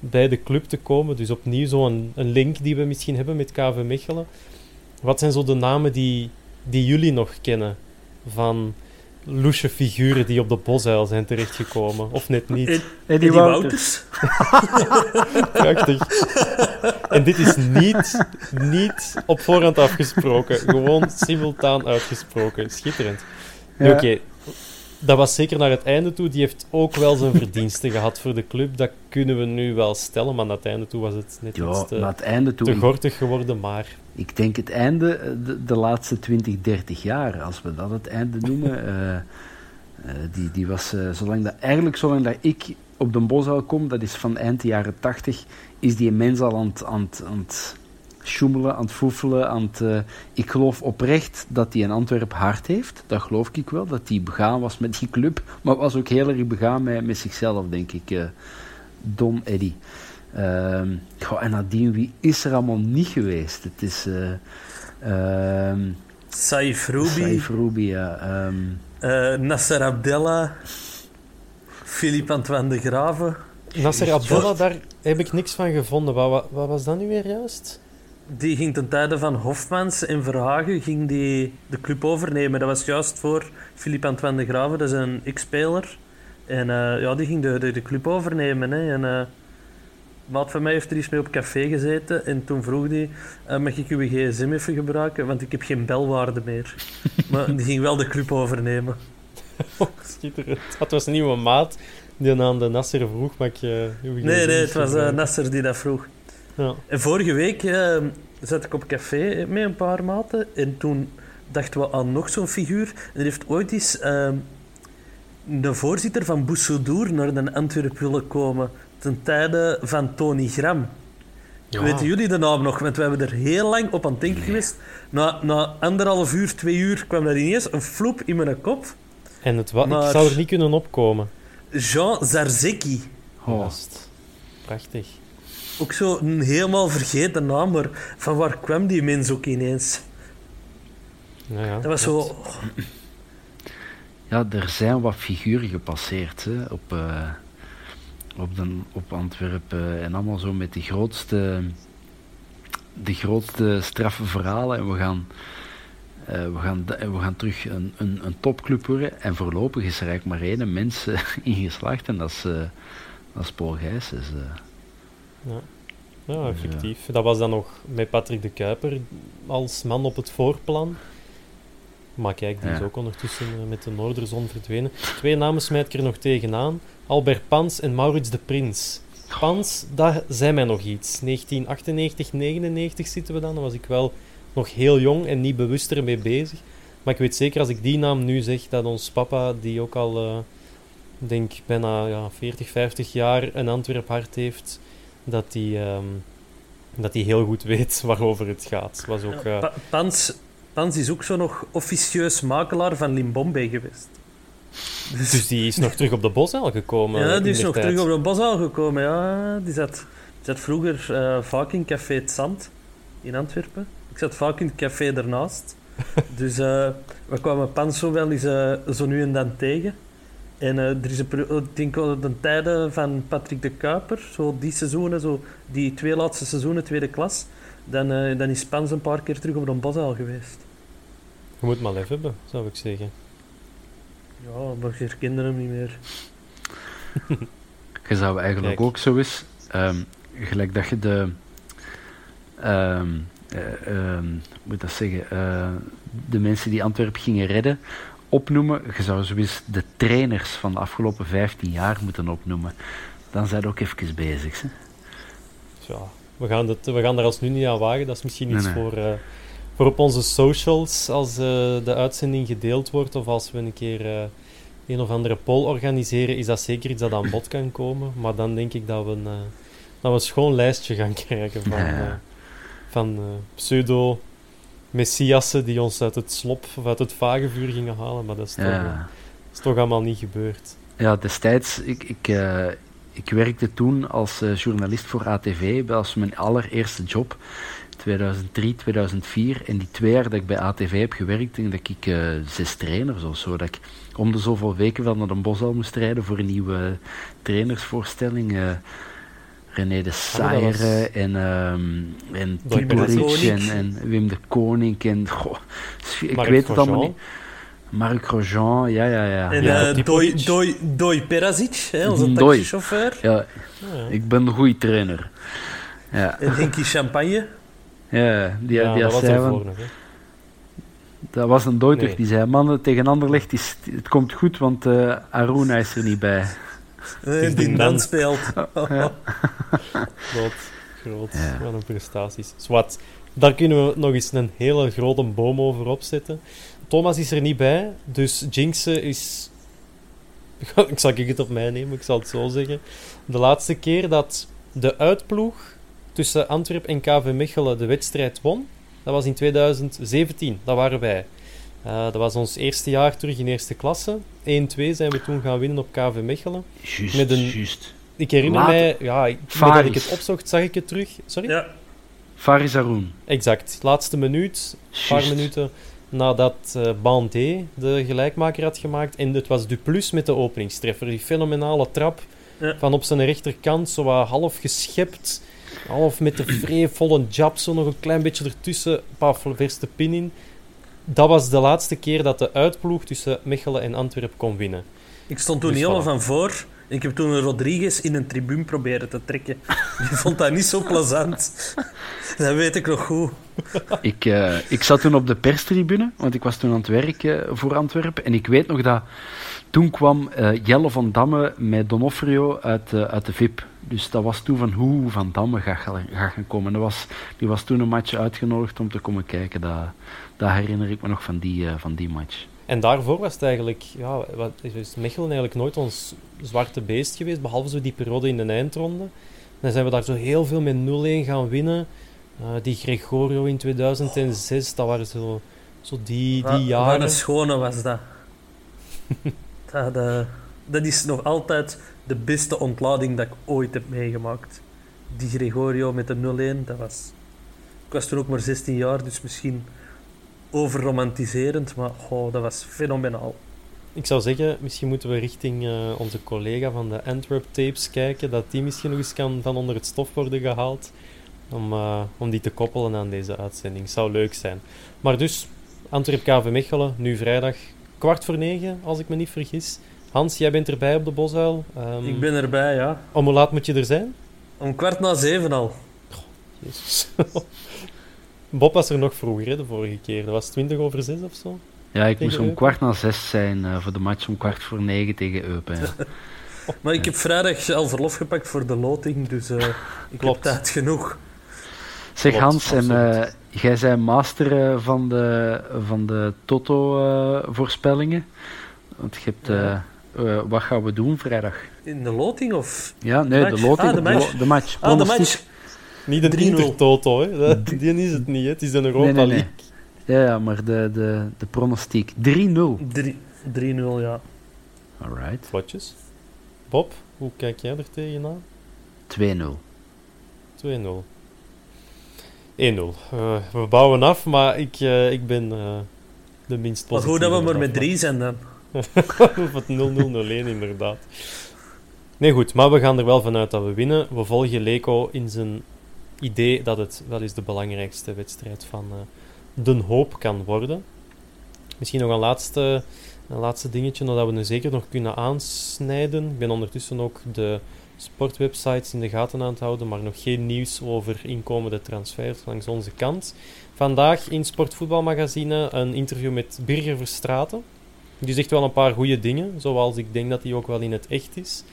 bij de club te komen. Dus opnieuw zo'n een link die we misschien hebben met KV Mechelen. Wat zijn zo de namen die, die jullie nog kennen van loesje figuren die op de bosuil zijn terechtgekomen? Of net niet? En, die Wouters. Prachtig. En dit is niet, niet op voorhand afgesproken. Gewoon simultaan uitgesproken. Schitterend. Ja. Oké, okay dat was zeker naar het einde toe. Die heeft ook wel zijn verdiensten gehad voor de club. Dat kunnen we nu wel stellen. Maar naar het einde toe was het net ja, iets te, het einde toe, te gortig geworden. Maar... Ik denk het einde, de, de, laatste 20, 30 jaar, als we dat het einde noemen. uh, uh, die, die was, uh, zolang dat, eigenlijk zolang dat ik op de Bosuil kom, dat is van eind de jaren 80, is die mens al aan het, het, aan het foefelen. Aan het, uh, ik geloof oprecht dat hij in Antwerpen hart heeft. Dat geloof ik wel, dat hij begaan was met die club. Maar was ook heel erg begaan met, met zichzelf, denk ik. Uh, Don Eddy. Uh, goh, en nadien, wie is er allemaal niet geweest? Het is... Uh, Saif Rubi. Saif Rubi, ja. Um, Nasser Abdella. Philippe Antoine de Grave. Nasser Abdella, daar heb ik niks van gevonden. Wat, wat, wat was dat nu weer juist? Die ging ten tijde van Hofmans en Verhagen ging die de club overnemen. Dat was juist voor Philippe Antoine de Grave, dat is een ex-speler. En uh, ja, die ging de, de, de club overnemen. Hè. En, uh, maat van mij heeft er eens mee op café gezeten en toen vroeg hij, uh, mag ik uw gsm even gebruiken, want ik heb geen belwaarde meer. maar die ging wel de club overnemen. Schitterend. Het was een nieuwe maat die aan de Nasser vroeg, maar ik... eh, uw Nee, gsm nee, het was eh. Nasser die dat vroeg. Ja. En vorige week eh, zat ik op café met een paar maten en toen dachten we aan nog zo'n figuur. En er heeft ooit eens de voorzitter van Boussoudour naar de Antwerpen willen komen ten tijde van Tony Gram. Ja. Weten jullie de naam nog? Want we hebben er heel lang op aan het denken geweest. Na, na anderhalf uur, twee uur kwam dat ineens een floep in mijn kop. En het wa- Maar- ik zou er niet kunnen opkomen. Jean Zarzeki. Oh, Juist. Prachtig. Ook zo een helemaal vergeten naam, maar van waar kwam die mens ook ineens? Ja, ja, Dat was zo... Ja, er zijn wat figuren gepasseerd hè, op, eh, op, de, op Antwerpen. En allemaal zo met de grootste, de grootste straffe verhalen. En we gaan, eh, we gaan, we gaan terug een, een, een topclub worden. En voorlopig is er eigenlijk maar één mens eh, in geslaagd. En dat is, dat is Paul Gijs. Dus, Ja, ja. effectief. Dat was dan nog met Patrick de Kuiper als man op het voorplan. Maar kijk, die is ook ondertussen eh, met de Noorderzon verdwenen. Twee namen smijt ik er nog tegenaan. Albert Pans en Maurits de Prins. Pans, daar zijn mij nog iets. 1998, 99 zitten we dan. Dan was ik wel nog heel jong en niet bewust ermee bezig. Maar ik weet zeker als ik die naam nu zeg, dat ons papa, die ook al, eh, denk bijna ja, 40, 50 jaar een Antwerp hart heeft, dat hij ehm, dat hij heel goed weet waarover het gaat. Was ook, eh, Pa- Pans, Pans is ook zo nog officieus makelaar van Limbombe geweest. Dus, dus die is nog terug op de bosuil gekomen. ja, die is nog tijd. terug op de bosuil gekomen. Ja, die zat, die zat vroeger eh, vaak in Café Het Zand in Antwerpen. Ik zat vaak in het café daarnaast. dus eh, we kwamen Pans zo wel eens zo nu en dan tegen. En eh, er is een, ik denk wel de tijden van Patrick de Kuiper, zo die seizoenen, zo die twee laatste seizoenen, tweede klas, dan, eh, dan is Pans een paar keer terug op de bosuil geweest. Je moet maar lef hebben, zou ik zeggen. Ja, maar je herkende hem niet meer. Je zou eigenlijk Kijk. ook zo eens, ehm, gelijk dat je de, ehm, eh, ehm, moet dat zeggen, eh, de mensen die Antwerpen gingen redden, opnoemen. Je zou zo eens de trainers van de afgelopen 15 jaar moeten opnoemen. Dan zijn we ook even bezig. Hè? Ja, we gaan, dat, we gaan daar als nu niet aan wagen. Dat is misschien iets Nee, nee. Voor, eh, voor op onze socials, als eh, de uitzending gedeeld wordt of als we een keer eh, een of andere poll organiseren, is dat zeker iets dat aan bod kan komen. Maar dan denk ik dat we een, dat we een schoon lijstje gaan krijgen van, Ja, van eh, pseudo-messiassen die ons uit het slop of uit het vagevuur gingen halen. Maar dat is toch, Ja. is toch allemaal niet gebeurd. Ja, destijds, ik, ik, eh, ik werkte toen als eh, journalist voor ATV. Dat was mijn allereerste job, 2003, 2004. En die twee jaar dat ik bij ATV heb gewerkt, denk dat ik eh, zes trainers of zo, dat ik om de zoveel weken wel naar Den Bosch al moest rijden voor een nieuwe trainersvoorstelling. René de Saire en, ehm en Tiboric en, en Wim de Koning en... Goh, ik weet het allemaal niet. Marc Grosjean, ja, ja, ja. En ja. Doi. Doi, Doi Perazic, hè, onze taxichauffeur. ja, ik ben een goede trainer. Ja, En Henkie Champagne. ja die, Ja, die dat was zei van, dat was een Nee. die zei, mannen, tegen Anderlecht, is, het komt goed, want eh Aruna is er niet bij. Eh, die die man. dan speelt. Groot, groot. Ja. Wat een prestaties. Zwat, daar kunnen we nog eens een hele grote boom over opzetten. Thomas is er niet bij, dus Jinxen is... ik zal ik het op mij nemen, ik zal het zo zeggen. De laatste keer dat de uitploeg tussen Antwerp en KV Mechelen de wedstrijd won, dat was in 2017. Dat waren wij. Eh, dat was ons eerste jaar terug in eerste klasse. 1-2 zijn we toen gaan winnen op KV Mechelen. Juist, Met een- juist. Ik herinner Laat- mij, ja, ik, dat ik het opzocht, zag ik het terug. Sorry? Ja, Faris Arun. Exact. Laatste minuut, een paar minuten nadat eh Bandé de gelijkmaker had gemaakt. En het was Duplus met de openingstreffer. Die fenomenale trap Ja. van op zijn rechterkant, zo half geschept. Half met de vreevolle jab, zo nog een klein beetje ertussen. Paf, vers de pin in. Dat was de laatste keer dat de uitploeg tussen Mechelen en Antwerpen kon winnen. ik stond toen Dus helemaal voilà. van voor. Ik heb toen een Rodriguez in een tribune proberen te trekken. Die vond dat niet zo plezant. Dat weet ik nog goed. Ik, uh, ik zat toen op de perstribune, want ik was toen aan het werken voor Antwerpen. En ik weet nog dat toen kwam uh, Jelle van Damme met Donofrio uit, uh, uit de VIP. Dus dat was toen van hoe Van Damme gaat, gaat gaan komen. Dat was, die was toen een match uitgenodigd om te komen kijken. Dat, dat herinner ik me nog van die, van die match. En daarvoor was het eigenlijk, ja, wat, is Mechelen eigenlijk nooit ons zwarte beest geweest, behalve zo die periode in de eindronde. Dan zijn we daar zo heel veel met 0-1 gaan winnen. Uh, die Gregorio in 2006, dat waren zo, zo die, die jaren. Wat een schone was dat. dat, uh, dat is nog altijd de beste ontlading dat ik ooit heb meegemaakt. Die Gregorio met de 0-1, dat was... Ik was toen ook maar 16 jaar, dus misschien overromantiserend, maar oh, dat was fenomenaal. Ik zou zeggen, misschien moeten we richting uh, onze collega van de Antwerp Tapes kijken, dat die misschien nog eens kan van onder het stof worden gehaald, om, uh, om die te koppelen aan deze uitzending. Zou leuk zijn. Maar dus, Antwerp KV Mechelen, nu vrijdag, kwart voor negen, als ik me niet vergis. Hans, jij bent erbij op de Bosuil. Um, ik ben erbij, ja. Om hoe laat moet je er zijn? Om kwart na zeven al. Oh, jezus. Bob was er nog vroeger, hè, de vorige keer. Dat was 20 over 6 of zo. Ja, ik moest om kwart na zes zijn uh, voor de match om kwart voor negen tegen Eupen. Ja. maar ik heb vrijdag al verlof gepakt voor de loting, dus uh, ik Klopt. heb tijd genoeg. Zeg Klopt, Hans, en uh, jij bent master van de, van de Toto-voorspellingen. Want je hebt... Ja. Wat gaan we doen vrijdag? In de loting of? Ja, nee, de, de loting. Ah, de match. De, de match. Ah, de match. Niet de Intertoto, hè. Die is het niet, hè. Het is een Europa nee, nee, nee. Ja, ja, maar de, de, de pronostiek. 3-0. 3-0, ja. Alright. Vlotjes. Bob, hoe kijk jij er tegenaan? 2-0. 2-0. 1-0. Uh, we bouwen af, maar ik, uh, ik ben uh, de minst positieve. Maar hoe dat we maar met 3 zijn dan? Of het 0-0-0-1 inderdaad. Nee, goed, maar we gaan er wel vanuit dat we winnen. We volgen Leco in zijn idee dat het wel eens de belangrijkste wedstrijd van uh, Den Hoop kan worden. Misschien nog een laatste, een laatste dingetje, dat we nu zeker nog kunnen aansnijden. Ik ben ondertussen ook de sportwebsites in de gaten aan het houden, maar nog geen nieuws over inkomende transfers langs onze kant. Vandaag in Sportvoetbalmagazine een interview met Birger Verstraten. Die zegt wel een paar goede dingen, zoals ik denk dat hij ook wel in het echt is.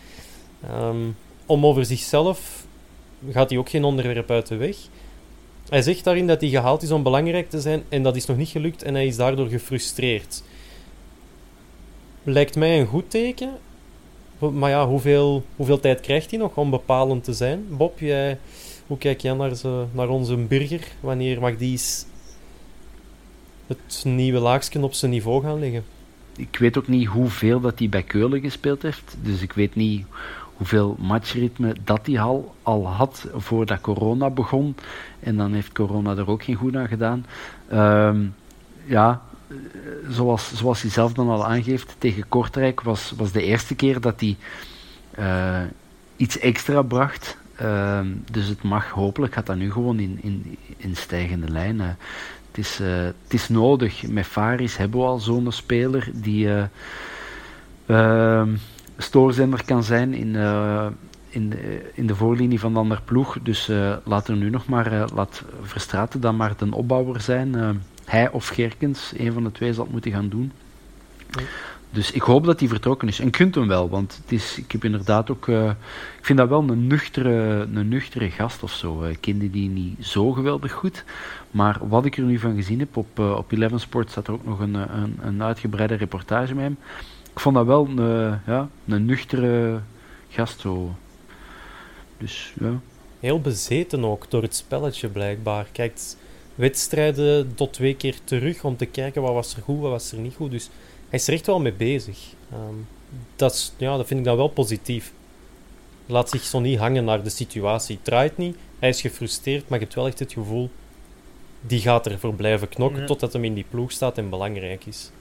Um, om over zichzelf gaat hij ook geen onderwerp uit de weg. Hij zegt daarin dat hij gehaald is om belangrijk te zijn en dat is nog niet gelukt en hij is daardoor gefrustreerd. Lijkt mij een goed teken. Maar ja, hoeveel, hoeveel tijd krijgt hij nog om bepalend te zijn? Bob, jij, hoe kijk jij naar, naar onze burger? Wanneer mag die het nieuwe laagje op zijn niveau gaan leggen? Ik weet ook niet hoeveel dat hij bij Keulen gespeeld heeft. Dus ik weet niet hoeveel matchritme dat hij al, al had voordat corona begon. En dan heeft corona er ook geen goed aan gedaan. Um, ja, zoals, zoals hij zelf dan al aangeeft, tegen Kortrijk was, was de eerste keer dat hij uh, iets extra bracht. Uh, dus het mag, hopelijk gaat dat nu gewoon in, in, in stijgende lijn. Uh, het, is, het is nodig. Met Faris hebben we al zo'n speler die ehm, stoorzender kan zijn in, uh, in, de, in de voorlinie van de ander ploeg. Dus uh, laat er nu nog maar, uh, laat Verstraten dan maar de opbouwer zijn. hij of Gerkens, een van de twee zal het moeten gaan doen. Dus ik hoop dat hij vertrokken is. En kunt hem wel, want het is, ik heb inderdaad ook. Uh, ik vind dat wel een nuchtere, een nuchtere gast of zo. Ik kende die niet zo geweldig goed. Maar wat ik er nu van gezien heb, op, uh, op Eleven Sports staat er ook nog een, een, een uitgebreide reportage met hem ik vond dat wel een, ja, een nuchtere gast zo. Dus ja. Heel bezeten ook door het spelletje blijkbaar. Kijkt wedstrijden tot twee keer terug om te kijken wat was er goed, wat was er niet goed. Dus hij is er echt wel mee bezig. Um, dat, is, ja, dat vind ik dan wel positief. Laat zich zo niet hangen naar de situatie. Het draait niet, hij is gefrustreerd, maar je hebt wel echt het gevoel... Die gaat ervoor blijven knokken totdat hem in die ploeg staat en belangrijk is.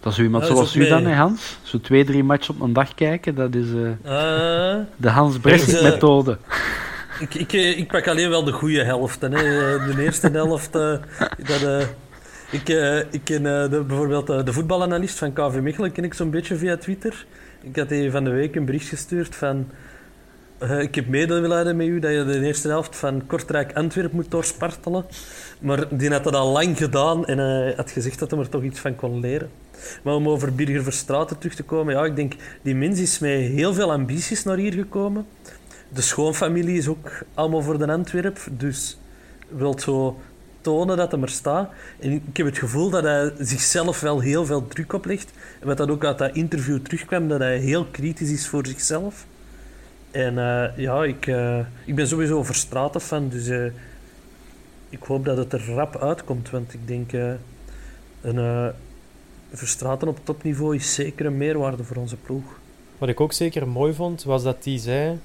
Dat is iemand zoals u dan, hè, Hans? Zo twee, drie matchen op een dag kijken, dat is uh, uh, de Hans Brecht-methode. ik, ik, ik pak alleen wel de goede helft. Hè. De eerste helft, dat, Ik, uh, ik ken uh, de, bijvoorbeeld uh, de voetbalanalist van KV Mechelen ken ik zo'n beetje via Twitter. Ik had hij van de week een bericht gestuurd van... ik heb medelijden met u dat je de eerste helft van Kortrijk-Antwerp moet doorspartelen. Maar die had dat al lang gedaan en hij had gezegd dat hij er toch iets van kon leren. Maar om over Birger Verstraeten terug te komen, ja, ik denk, die mens is met heel veel ambities naar hier gekomen. De schoonfamilie is ook allemaal voor de Antwerp, dus wil zo tonen dat hij er staat. En ik heb het gevoel dat hij zichzelf wel heel veel druk oplegt. En wat dat ook uit dat interview terugkwam, dat hij heel kritisch is voor zichzelf. En uh, ja, ik, uh, ik ben sowieso Verstraeten fan, dus uh, ik hoop dat het er rap uitkomt. Want ik denk, een Verstraten op topniveau is zeker een meerwaarde voor onze ploeg. Wat ik ook zeker mooi vond, was dat hij zei...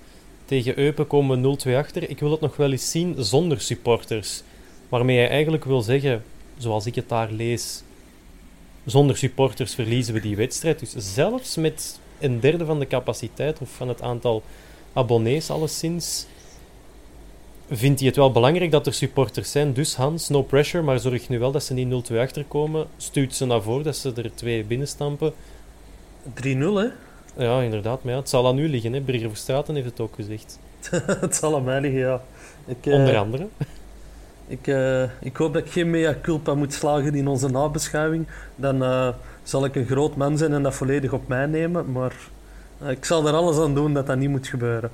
Tegen Eupen komen we 0-2 achter. Ik wil het nog wel eens zien zonder supporters. Waarmee hij eigenlijk wil zeggen, zoals ik het daar lees... Zonder supporters verliezen we die wedstrijd. Dus zelfs met een derde van de capaciteit of van het aantal abonnees alleszins vindt hij het wel belangrijk dat er supporters zijn. Dus Hans, no pressure, maar zorg nu wel dat ze niet 0-2 achterkomen. Stuurt ze naar voren, dat ze er twee binnenstampen. 3-0, hè? Ja, inderdaad. Maar ja, het zal aan u liggen, hè. Birger Verstraten heeft het ook gezegd. het zal aan mij liggen, ja. Ik, uh, Onder andere. Ik, uh, ik hoop dat ik geen mea culpa moet slagen in onze nabeschouwing. Dan uh, zal ik een groot man zijn en dat volledig op mij nemen. Maar ik zal er alles aan doen dat dat niet moet gebeuren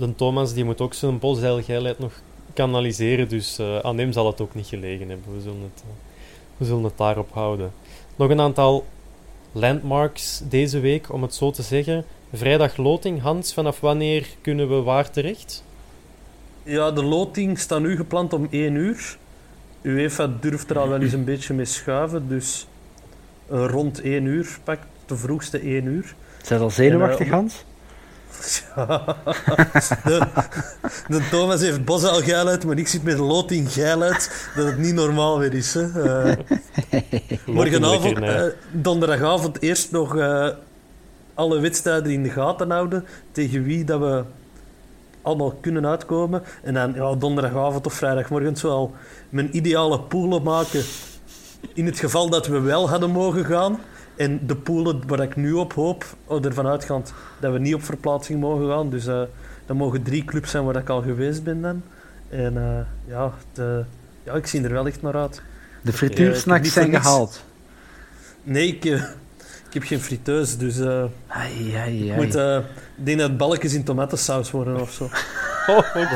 de Thomas die moet ook zijn bosheilgeilheid nog kanaliseren, dus uh, aan hem zal het ook niet gelegen hebben. We zullen het, uh, we zullen het daarop houden. Nog een aantal landmarks deze week, om het zo te zeggen. Vrijdag loting. Hans, vanaf wanneer kunnen we waar terecht? Ja, de loting staat nu gepland om 1 uur. UEFA durft er al wel eens een beetje mee schuiven, dus uh, rond 1 uur, pak de vroegste 1 uur. Zijn al zenuwachtig, Hans? de, de, Thomas heeft bos al geil uit, maar ik zit met loting geil uit. Dat het niet normaal weer is. Hè. Uh, morgenavond, uh, donderdagavond, eerst nog uh, alle wedstrijden in de gaten houden. Tegen wie dat we allemaal kunnen uitkomen. En dan ja, donderdagavond of vrijdagmorgen zo al mijn ideale poelen maken. In het geval dat we wel hadden mogen gaan. En de poelen waar ik nu op hoop, oh, ervan uitgaand dat we niet op verplaatsing mogen gaan. Dus uh, dat mogen drie clubs zijn waar ik al geweest ben dan. En uh, ja, de, ja, ik zie er wel echt naar uit. De frituursnacks uh, zijn gehaald? Nee, ik, ik heb geen friteus, dus ai, ai, ai. ik moet, denk dat balkjes in tomatensaus worden of zo. Oh, dat,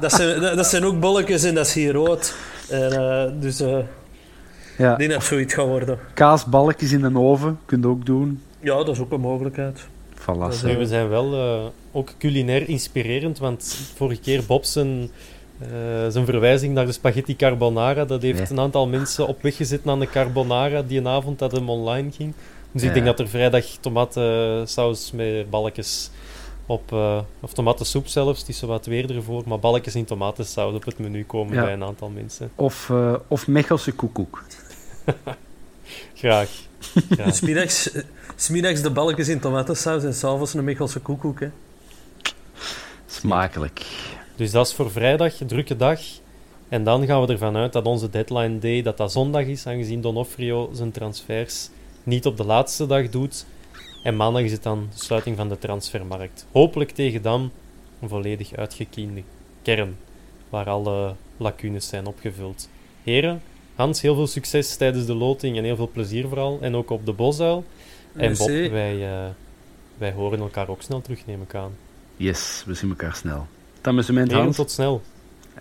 dat, zijn, dat, dat, zijn ook balkjes en dat is hier rood. En, dus ja. Denk dat zoiets gaat worden. Kaasbalkjes in de oven, kun je ook doen. Ja, dat is ook een mogelijkheid. Voilà, we zijn wel uh, ook culinair inspirerend, want vorige keer Bob zijn, uh, zijn verwijzing naar de spaghetti carbonara, dat heeft een aantal mensen op weg gezet naar de carbonara die een avond dat hem online ging. Dus ja. ik denk dat er vrijdag tomatensaus met balkjes op, uh, of tomatensoep zelfs, die is wat weer ervoor, maar balkjes in tomatensaus op het menu komen ja. bij een aantal mensen. Of, uh, of Mechelse koekoek. Graag. Graag. Smiddags, smiddags de balkjes in tomatensaus en s'avonds een Mechelse koekoek. Hè. Smakelijk. Dus dat is voor vrijdag, een drukke dag. En dan gaan we ervan uit dat onze deadline day dat dat zondag is, aangezien Donofrio zijn transfers niet op de laatste dag doet. En maandag is het dan de sluiting van de transfermarkt. Hopelijk tegen dan een volledig uitgekiende kern, waar alle lacunes zijn opgevuld. Heren, Hans, heel veel succes tijdens de loting en heel veel plezier vooral. En ook op de bosuil. En Bob, wij, uh, wij horen elkaar ook snel terug, neem ik aan. Yes, we zien elkaar snel. Amusement, Hans. tot snel.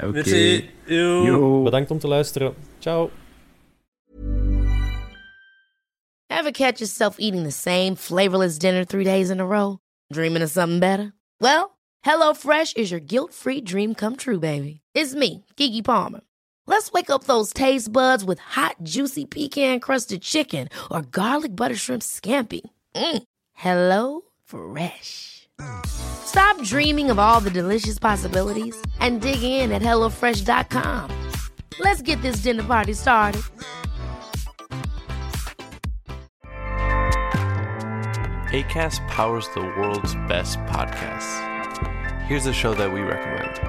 Oké. Okay. Bedankt om te luisteren. Ciao. Ever catch yourself eating the same flavorless dinner three days in a row? Dreaming of something better? Well, HelloFresh is your guilt-free dream come true, baby. It's me, Kiki Palmer. Let's wake up those taste buds with hot, juicy pecan crusted chicken or garlic butter shrimp scampi. Mm. Hello Fresh. Stop dreaming of all the delicious possibilities and dig in at HelloFresh.com. Let's get this dinner party started. ACAST powers the world's best podcasts. Here's a show that we recommend.